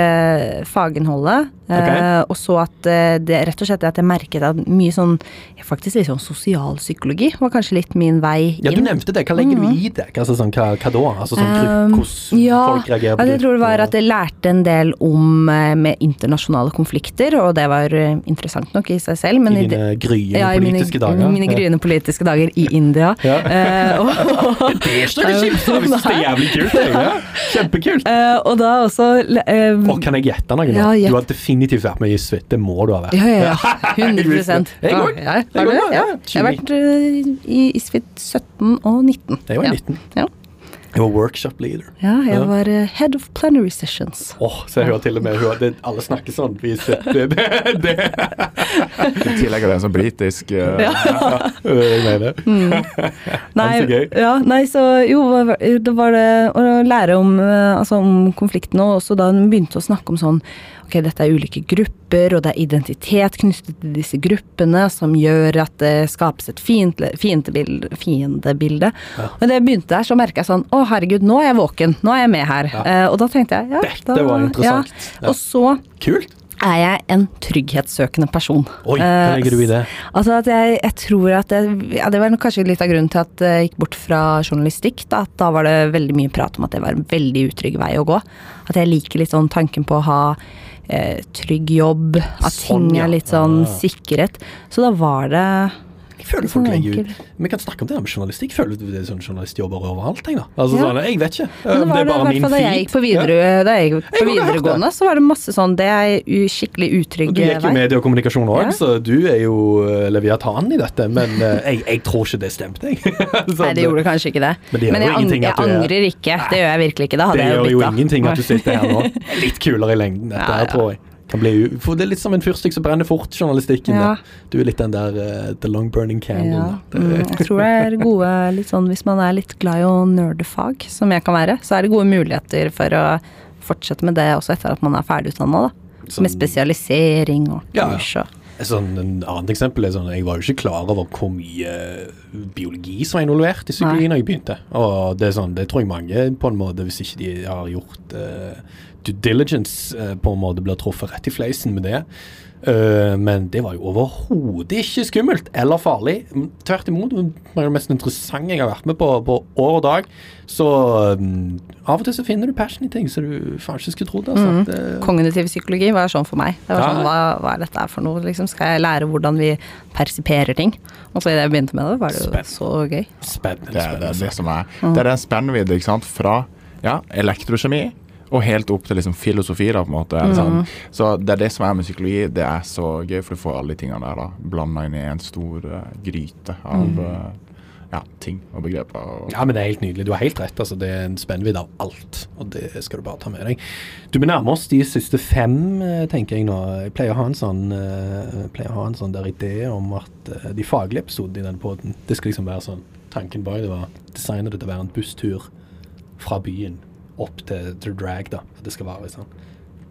Speaker 2: fagenholdet faginnholdet. okay. og så at det rett og slett at jeg merket at mye sånn ja, Faktisk litt sånn sosialpsykologi var kanskje litt min vei inn.
Speaker 1: Ja, du nevnte det. Hva legger du i det? Altså, sånn, hva, hva da? Altså, sånn,
Speaker 2: Um,
Speaker 1: hvordan
Speaker 2: ja,
Speaker 1: folk reagerer på
Speaker 2: altså, jeg tror det var at jeg lærte en del om med internasjonale konflikter, og det var interessant nok i seg selv. Men
Speaker 1: I
Speaker 2: i
Speaker 1: dine gryende
Speaker 2: ja, i mine,
Speaker 1: politiske dager.
Speaker 2: mine gryende politiske dager i India.
Speaker 1: Ja.
Speaker 2: Og,
Speaker 1: Det er ikke noe kjipt, det er jævlig kult. Ja. Kjempekult.
Speaker 2: Uh, og da også uh,
Speaker 1: oh, kan jeg gjette noe?
Speaker 2: Ja.
Speaker 1: Du har definitivt vært med i Suite. Det må du ha vært.
Speaker 2: Ja, ja, ja. 100
Speaker 1: Jeg òg.
Speaker 2: ja,
Speaker 1: ja.
Speaker 2: Jeg har vært uh, i Isfit 17 og 19.
Speaker 1: Jeg var
Speaker 2: ja.
Speaker 1: 19.
Speaker 2: Ja.
Speaker 1: Jeg var workshop leader.
Speaker 2: Ja, jeg
Speaker 1: Ja.
Speaker 2: var eh, head of plenary sessions.
Speaker 1: Åh, så jeg hører til og med hun, det, Alle snakker sånn. Vi sitter, det, det, det.
Speaker 3: I tillegg er det en sånn britisk Ja.
Speaker 1: Jeg mener.
Speaker 2: Nei,
Speaker 1: så gøy.
Speaker 2: ja, nei, så jo, da det var det å lære om, eh, altså, om konflikten, og også da hun begynte å snakke om sånn Ok, dette er ulike grupper, og det er identitet knyttet til disse gruppene som gjør at det skapes et fiendebilde. fiendebilde.
Speaker 1: Ja.
Speaker 2: Og da jeg begynte der, så merka jeg sånn Å, herregud, nå er jeg våken. Nå er jeg med her.
Speaker 1: Ja.
Speaker 2: Eh, og da tenkte jeg ja,
Speaker 1: Dette
Speaker 2: da,
Speaker 1: var interessant.
Speaker 2: Ja. Og så
Speaker 1: Kult.
Speaker 2: er jeg en trygghetssøkende person.
Speaker 1: Oi, hva
Speaker 2: Eh,
Speaker 1: legger du i det?
Speaker 2: Altså at jeg, jeg tror at jeg, ja, Det var kanskje litt av grunnen til at jeg gikk bort fra journalistikk. Da, da var det veldig mye prat om at det var en veldig utrygg vei å gå. At jeg liker litt sånn tanken på å ha eh, trygg jobb, at
Speaker 1: Sånn,
Speaker 2: ting er litt sånn
Speaker 1: Ah.
Speaker 2: sikret. Så da var det
Speaker 1: Jeg føler folk
Speaker 2: sånn
Speaker 1: legger ut. Vi kan snakke om det med journalistikk. Føler du det er sånn journalistjobber overalt? Jeg, da? Altså,
Speaker 2: Ja.
Speaker 1: sånn, jeg vet ikke.
Speaker 2: Det det, er
Speaker 1: bare min
Speaker 2: feed. da jeg gikk på, videre, da jeg gikk på
Speaker 1: jeg
Speaker 2: videregående, så var det masse sånn Det er skikkelig
Speaker 1: utrygg
Speaker 2: utrygg
Speaker 1: Du gikk jo medie og kommunikasjon òg,
Speaker 2: Ja.
Speaker 1: så du er jo leviatan leviatanen i dette. Men uh, jeg, jeg tror ikke det stemte, jeg. Sånn,
Speaker 2: Nei, det gjorde kanskje ikke det.
Speaker 1: Men det
Speaker 2: Men jeg, ang jeg
Speaker 1: er-
Speaker 2: angrer ikke. Det gjør jeg virkelig ikke. Da hadde
Speaker 1: Det
Speaker 2: jeg jo
Speaker 1: gjør jo ingenting at du sitter her nå. Litt kulere i lengden, dette
Speaker 2: Ja,
Speaker 1: her, tror jeg. Kan bli, u- for det er litt som en fyrstikk som brenner fort, journalistikken.
Speaker 2: Ja.
Speaker 1: Du er litt den der uh, the long burning candle.
Speaker 2: Ja, mm, jeg tror det er gode litt sånn Hvis man er litt glad i å nerde fag, som jeg kan være, så er det gode muligheter for å fortsette med det også etter at man er ferdigutdanna.
Speaker 1: Sånn-
Speaker 2: Med spesialisering og
Speaker 1: Ja, ja. Et Sånn, en annet eksempel er sånn Jeg var jo ikke klar over hvor mye biologi som var involvert i psykologi da jeg begynte. Og det sånn, det tror jeg mange på en måte, hvis ikke de har gjort eh, due diligence, uh, på en måte blir truffet rett i fleisen med det. Uh, men det var jo overhodet ikke skummelt eller farlig. Mm, Tvert imot. Det var det mest interessante jeg har vært med på på år og dag. Så um, av og til så finner du passion i ting som du faen ikke skulle trodd. Altså.
Speaker 2: mm.
Speaker 1: Det-
Speaker 2: Kognitiv psykologi var sånn for meg. Det var
Speaker 1: Ja.
Speaker 2: sånn, hva, hva er dette for noe? Liksom, skal jeg lære hvordan vi persiperer ting? Og så idet jeg begynte med det, var det jo
Speaker 1: Spennende.
Speaker 2: så gøy.
Speaker 1: Spennende.
Speaker 3: Det er det, er det som er Det er den spennvidde ikke sant? fra ja, elektrokjemi og helt opp til liksom filosofi. da på en måte Mm. sånn. Så det er det som er med psykologi. Det er så gøy, for du får alle de tingene der da blanda inn i en stor uh, gryte av eh, ja, ting og begreper. Og,
Speaker 1: Ja, men det er helt nydelig. Du har helt rett. altså Det er en spennvidde av alt, og det skal du bare ta med deg. Du, Vi nærmer oss de siste fem, eh, tenker jeg nå. Jeg pleier å ha en sånn uh, pleier å ha en sånn der idé om at de faglige episodene i den poden, det skal liksom være sånn Tanken bak det var designet det til å være en busstur fra byen opp til, til drag, da. Det skal være sånn.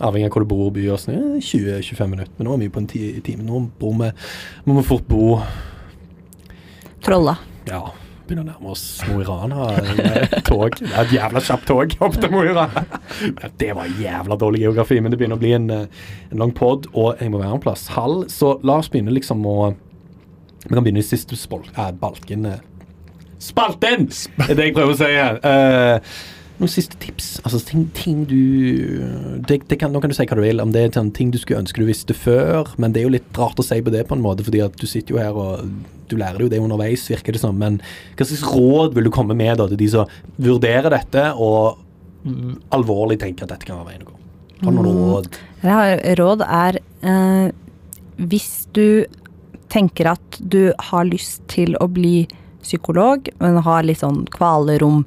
Speaker 1: Avhengig av hvor du bor by og sånn, ja, 20-25 minutter. Men nå er vi på en ti- time. Nå bor vi, må vi fort bo
Speaker 2: Trolla.
Speaker 1: ja, begynner å nærme oss Mo i Rana. eh, Tog. Det er et jævla kjapt tog opp til Mo i Rana. Det var jævla dårlig geografi, men det begynner å bli en, eh, en lang pod, og jeg må være en plass. Halv. Så la oss begynne liksom å Vi kan begynne i siste spol, eh, balken. eh. Spalten! er det jeg prøver å si her. Eh, noen siste tips? Altså ting, ting du det, det kan, Nå kan du si hva du vil, om det er sånn ting du skulle ønske du visste før, men det er jo litt rart å si på det på en måte, fordi at du sitter jo her og du lærer jo det underveis, virker det som. Men hva slags råd vil du komme med da til de som vurderer dette og mm, alvorlig tenker at dette kan være veien å gå? Har du noen råd?
Speaker 2: Jeg har råd er eh, Hvis du tenker at du har lyst til å bli psykolog, men har litt sånn kvaler om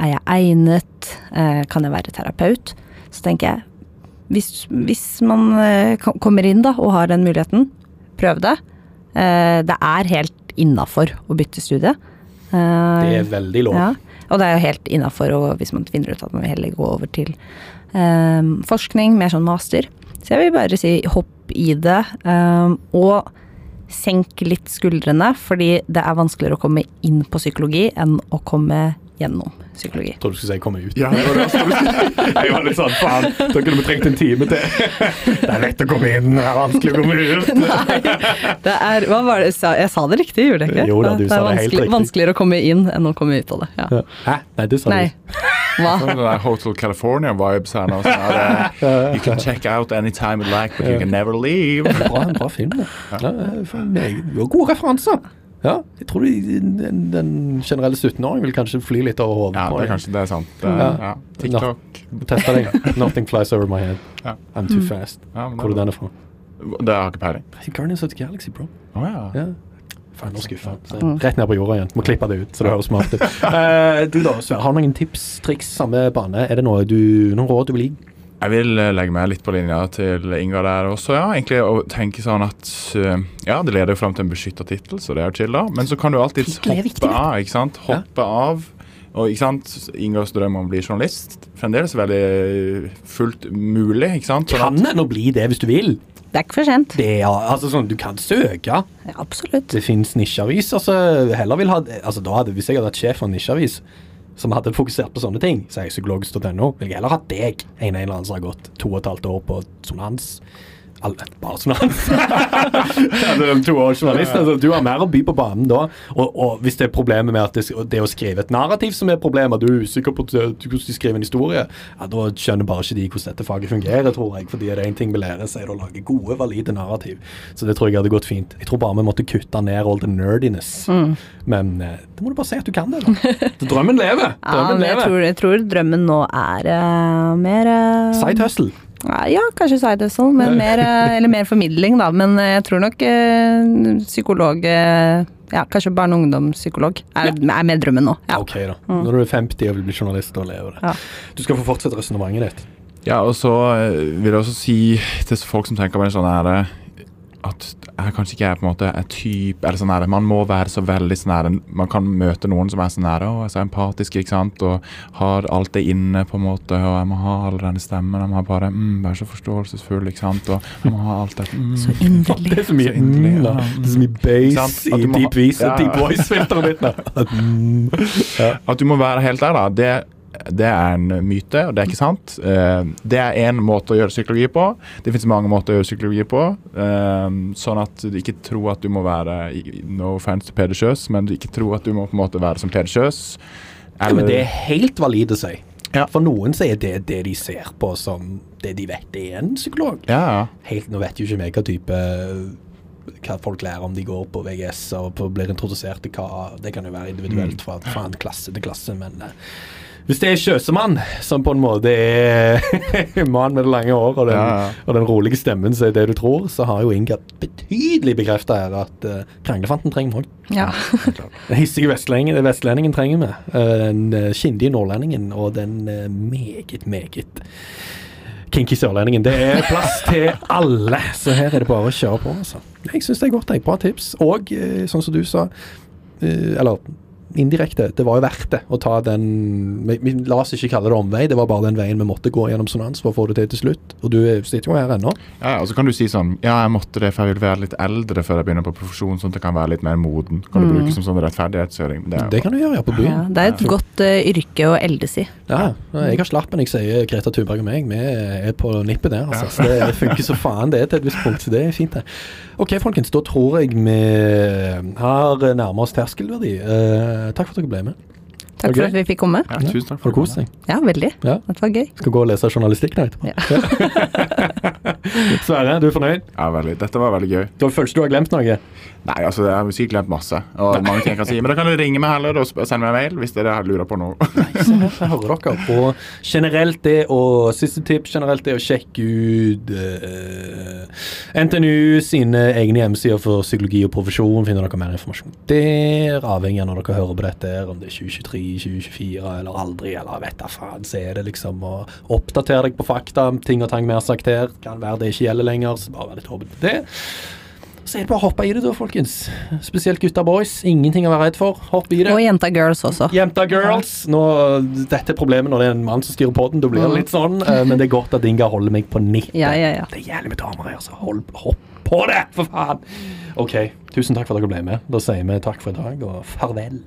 Speaker 2: Er jeg egnet? Eh, kan jeg være terapeut? Så tenker jeg, hvis, hvis man eh, kommer inn da og har den muligheten, prøv det. Eh, det er helt innafor å bytte studie.
Speaker 1: Det er veldig lov.
Speaker 2: ja, og det er jo helt innafor hvis man finner ut at man vil heller gå over til um, forskning, mer sånn master. Så jeg vil bare si hopp i det, Um, og senk litt skuldrene, fordi det er vanskeligere å komme inn på psykologi enn å komme gjennom psykologi.
Speaker 1: Jeg trodde du skulle si 'komme ut'.
Speaker 3: Ja, det var det jeg
Speaker 1: var litt sånn, faen, da kunne vi trengt en time til. Det er lett å komme inn, det er vanskelig å komme ut.
Speaker 2: Nei, Det er, hva var det, jeg sa- det riktig, gjorde jeg ikke?
Speaker 1: Jo da, du
Speaker 2: det
Speaker 1: sa
Speaker 2: er
Speaker 1: det helt
Speaker 2: vanskelig,
Speaker 1: riktig.
Speaker 2: vanskeligere å komme inn enn å komme ut av det. Ja.
Speaker 1: Hæ? Nei, det sa du
Speaker 2: Nei.
Speaker 1: ikke.
Speaker 2: Hva?
Speaker 3: Sånn det der Hotel California-vibes her nå. Sånn at, eh, you can check out anytime you like, but you can never leave.
Speaker 1: Bra, en bra film, det. Ja, for meg- du har gode referanser. Ja, jeg tror de- den, den generelle 17-åringen vil kanskje fly litt over hodet
Speaker 3: Ja, det er kanskje det er sant. Det,
Speaker 1: Ja.
Speaker 3: ja. TikTok.
Speaker 1: Testa deg. Nothing flies over my head.
Speaker 3: Ja.
Speaker 1: I'm too fast.
Speaker 3: Ja, men
Speaker 1: Hvor er den fra?
Speaker 3: det har jeg ikke peiling.
Speaker 1: Guardians of the Galaxy, bro.
Speaker 3: Å ja.
Speaker 1: Ja. Faen, nå skuffa. Rett ned på jorda igjen. Må klippe det ut, så det høres smart ut. uh, du da, Sverre, har du noen tips, triks, samme bane? Er det noe du, noen råd du vil gi?
Speaker 3: Jeg vil eh, legge meg litt på linja til Inga der også, ja. Egentlig å tenke sånn at eh, Ja, det leder jo fram til en beskytta tittel, så det er chill, da. Men så kan du alltid
Speaker 1: er
Speaker 3: hoppe av, ikke sant. Hoppe av. Og ikke sant, Ingas drøm om å bli journalist fremdeles veldig fullt mulig, ikke sant. Sånn
Speaker 1: Kan
Speaker 3: en
Speaker 1: å bli det hvis du vil.
Speaker 2: Det er ikke for sent.
Speaker 1: Det er, altså sånn, Du kan søke.
Speaker 2: Ja, absolutt.
Speaker 1: Det fins nisjeavis. Altså, heller vil ha altså da hadde, Hvis jeg hadde vært sjef for en nisjeavis som hadde fokusert på sånne ting, så er jeg psykologisk.no, vil jeg heller ha deg enn en eller annen som har gått to og et halvt år på sonans. Alle, ja, det er to år journalist, altså, du har mer å by på banen da. Og, og hvis det er problemet med at det, det å skrive et narrativ som er problemet, du er usikker på hvordan de skriver en historie, ja, da skjønner bare ikke de hvordan dette faget fungerer, tror jeg. Fordi er det én ting vi lærer, så er det å lage gode, valide narrativ. Så det tror jeg hadde gått fint. Jeg tror bare vi måtte kutte ned all the nerdiness. Men det da må du bare si at du kan det, da. Drømmen lever.
Speaker 2: Ja,
Speaker 1: Drømmen
Speaker 2: men jeg
Speaker 1: lever.
Speaker 2: tror, jeg tror drømmen nå er uh, mer uh,
Speaker 1: Side hustle.
Speaker 2: Ja, kanskje side hustle, men mer, eh, eller mer formidling, da. Men eh, jeg tror nok eh, psykolog Ja, kanskje barne- og ungdomspsykolog er, er med drømmen nå. Ja.
Speaker 1: Ok, da. Når du er 50 og vil bli journalist, og lever det.
Speaker 2: Ja.
Speaker 1: Du skal få fortsette resonnementet ditt.
Speaker 3: ja, og så vil jeg også si til folk som tenker på en sånn her eh, at jeg kanskje ikke er på en måte er type eller sånn her, Man må være så veldig sånn her Man kan møte noen som er sånn her, og er så empatisk, ikke sant, og har alt det inne, på en måte, og jeg må ha all denne stemmen. Jeg må bare mm, være så forståelsesfull, ikke sant, og jeg må ha alt dette mm.
Speaker 2: Så inderlig.
Speaker 1: Det er så mye
Speaker 3: Så inderlig,
Speaker 1: mm, da. Det er så mye base
Speaker 3: sant?
Speaker 1: I deep,
Speaker 3: ha-
Speaker 1: voice,
Speaker 3: Ja.
Speaker 1: deep voice-filteret ditt. da.
Speaker 3: At du må være helt der, da, det, det er en myte, og det er ikke sant. Eh, det er én måte å gjøre psykologi på. Det finnes mange måter å gjøre psykologi på. eh, sånn at du ikke tror at du må være No offense til Peder Kjøs, men du ikke tror at du må på en måte være som Peder Kjøs.
Speaker 1: Ja, men det er helt valid å si.
Speaker 3: Ja.
Speaker 1: For noen så er det det de ser på som det de vet er en psykolog.
Speaker 3: Ja.
Speaker 1: Helt, nå vet jo ikke vi hva type hva folk lærer om de går på VGS og på, blir introdusert til hva Det kan jo være individuelt fra, fra en klasse til klasse, men eh, hvis det er Kjøsemann, som på en måte er mann med det lange håret og den,
Speaker 3: Ja, ja.
Speaker 1: og den rolige stemmen som er det du tror, så har jo Inga betydelig bekrefta her at uh, kranglefanten trenger vi òg.
Speaker 2: Ja.
Speaker 1: Den hissige vestlendingen, vestlendingen trenger vi. Uh, den uh, kindige nordlendingen og den uh, meget, meget kinky sørlendingen. Det er plass til alle, så her er det bare å kjøre på. Altså. Jeg syns det er godt. Jeg. Bra tips. Og eh, sånn som du sa, eh, eller indirekte, det var jo verdt det å ta den vi, vi La oss ikke kalle det omvei, det var bare den veien vi måtte gå gjennom sonans for å få det til til slutt. Og du er- sitter jo her ennå.
Speaker 3: ja, og så kan du si sånn Ja, jeg måtte det, for jeg vil være litt eldre før jeg begynner på profesjon, sånn at jeg kan være litt mer moden. Kan du bruke som sånn rettferdighetskjøring. Det
Speaker 1: Det kan du gjøre ja, på byen.
Speaker 2: Ja, det er et godt uh, yrke å eldes i.
Speaker 1: Ja, jeg har slappen. Jeg sier Greta Thunberg og meg. Vi er på nippet der. Altså. Så det funker så faen det til et visst punkt. Så det er fint, det. Ok, folkens. Da tror jeg vi har nærmet oss terskelverdi. Eh, takk for at dere ble med.
Speaker 2: Takk for at vi fikk komme.
Speaker 3: ja, tusen takk for
Speaker 1: Har du kom deg?
Speaker 2: Ja, veldig.
Speaker 1: Ja.
Speaker 2: Det var gøy.
Speaker 1: Skal gå og lese journalistikk nå etterpå.
Speaker 2: Ja.
Speaker 1: Sverre, du er fornøyd?
Speaker 3: Ja, veldig. Dette var veldig gøy.
Speaker 1: Du føler ikke du har glemt noe?
Speaker 3: Nei, altså, jeg har sikkert glemt masse. Og mange ting jeg kan si. Men da kan du ringe meg heller og sende meg en mail hvis dere lurer på noe.
Speaker 1: Så hører dere. Og generelt det å Siste tips generelt det å sjekke ut uh, NTNU sine egne hjemmesider for psykologi og profesjon. Finner dere mer informasjon der, avhengig av når dere hører på dette, om det er 2023 2024 eller aldri, eller vet da faen, så er det liksom å oppdatere deg på fakta, ting og tang vi har sagt her. Kan være det ikke gjelder lenger, så bare vær litt åpen til det. Så er det bare å hoppe i det, da, folkens. Spesielt gutta boys. Ingenting å være redd for. Hopp i det.
Speaker 2: Og jenta girls også.
Speaker 1: Jenta girls. Nå, dette er problemet når det er en mann som styrer poden. Da blir det
Speaker 2: Mm.
Speaker 1: litt sånn. eh, Men det er godt at Inga holder meg på nittet.
Speaker 2: Ja, ja, ja.
Speaker 1: Det er jævlig med damer her, så hold, hopp på det, for faen! OK, tusen takk for at dere ble med. Da sier vi takk for i dag, og farvel.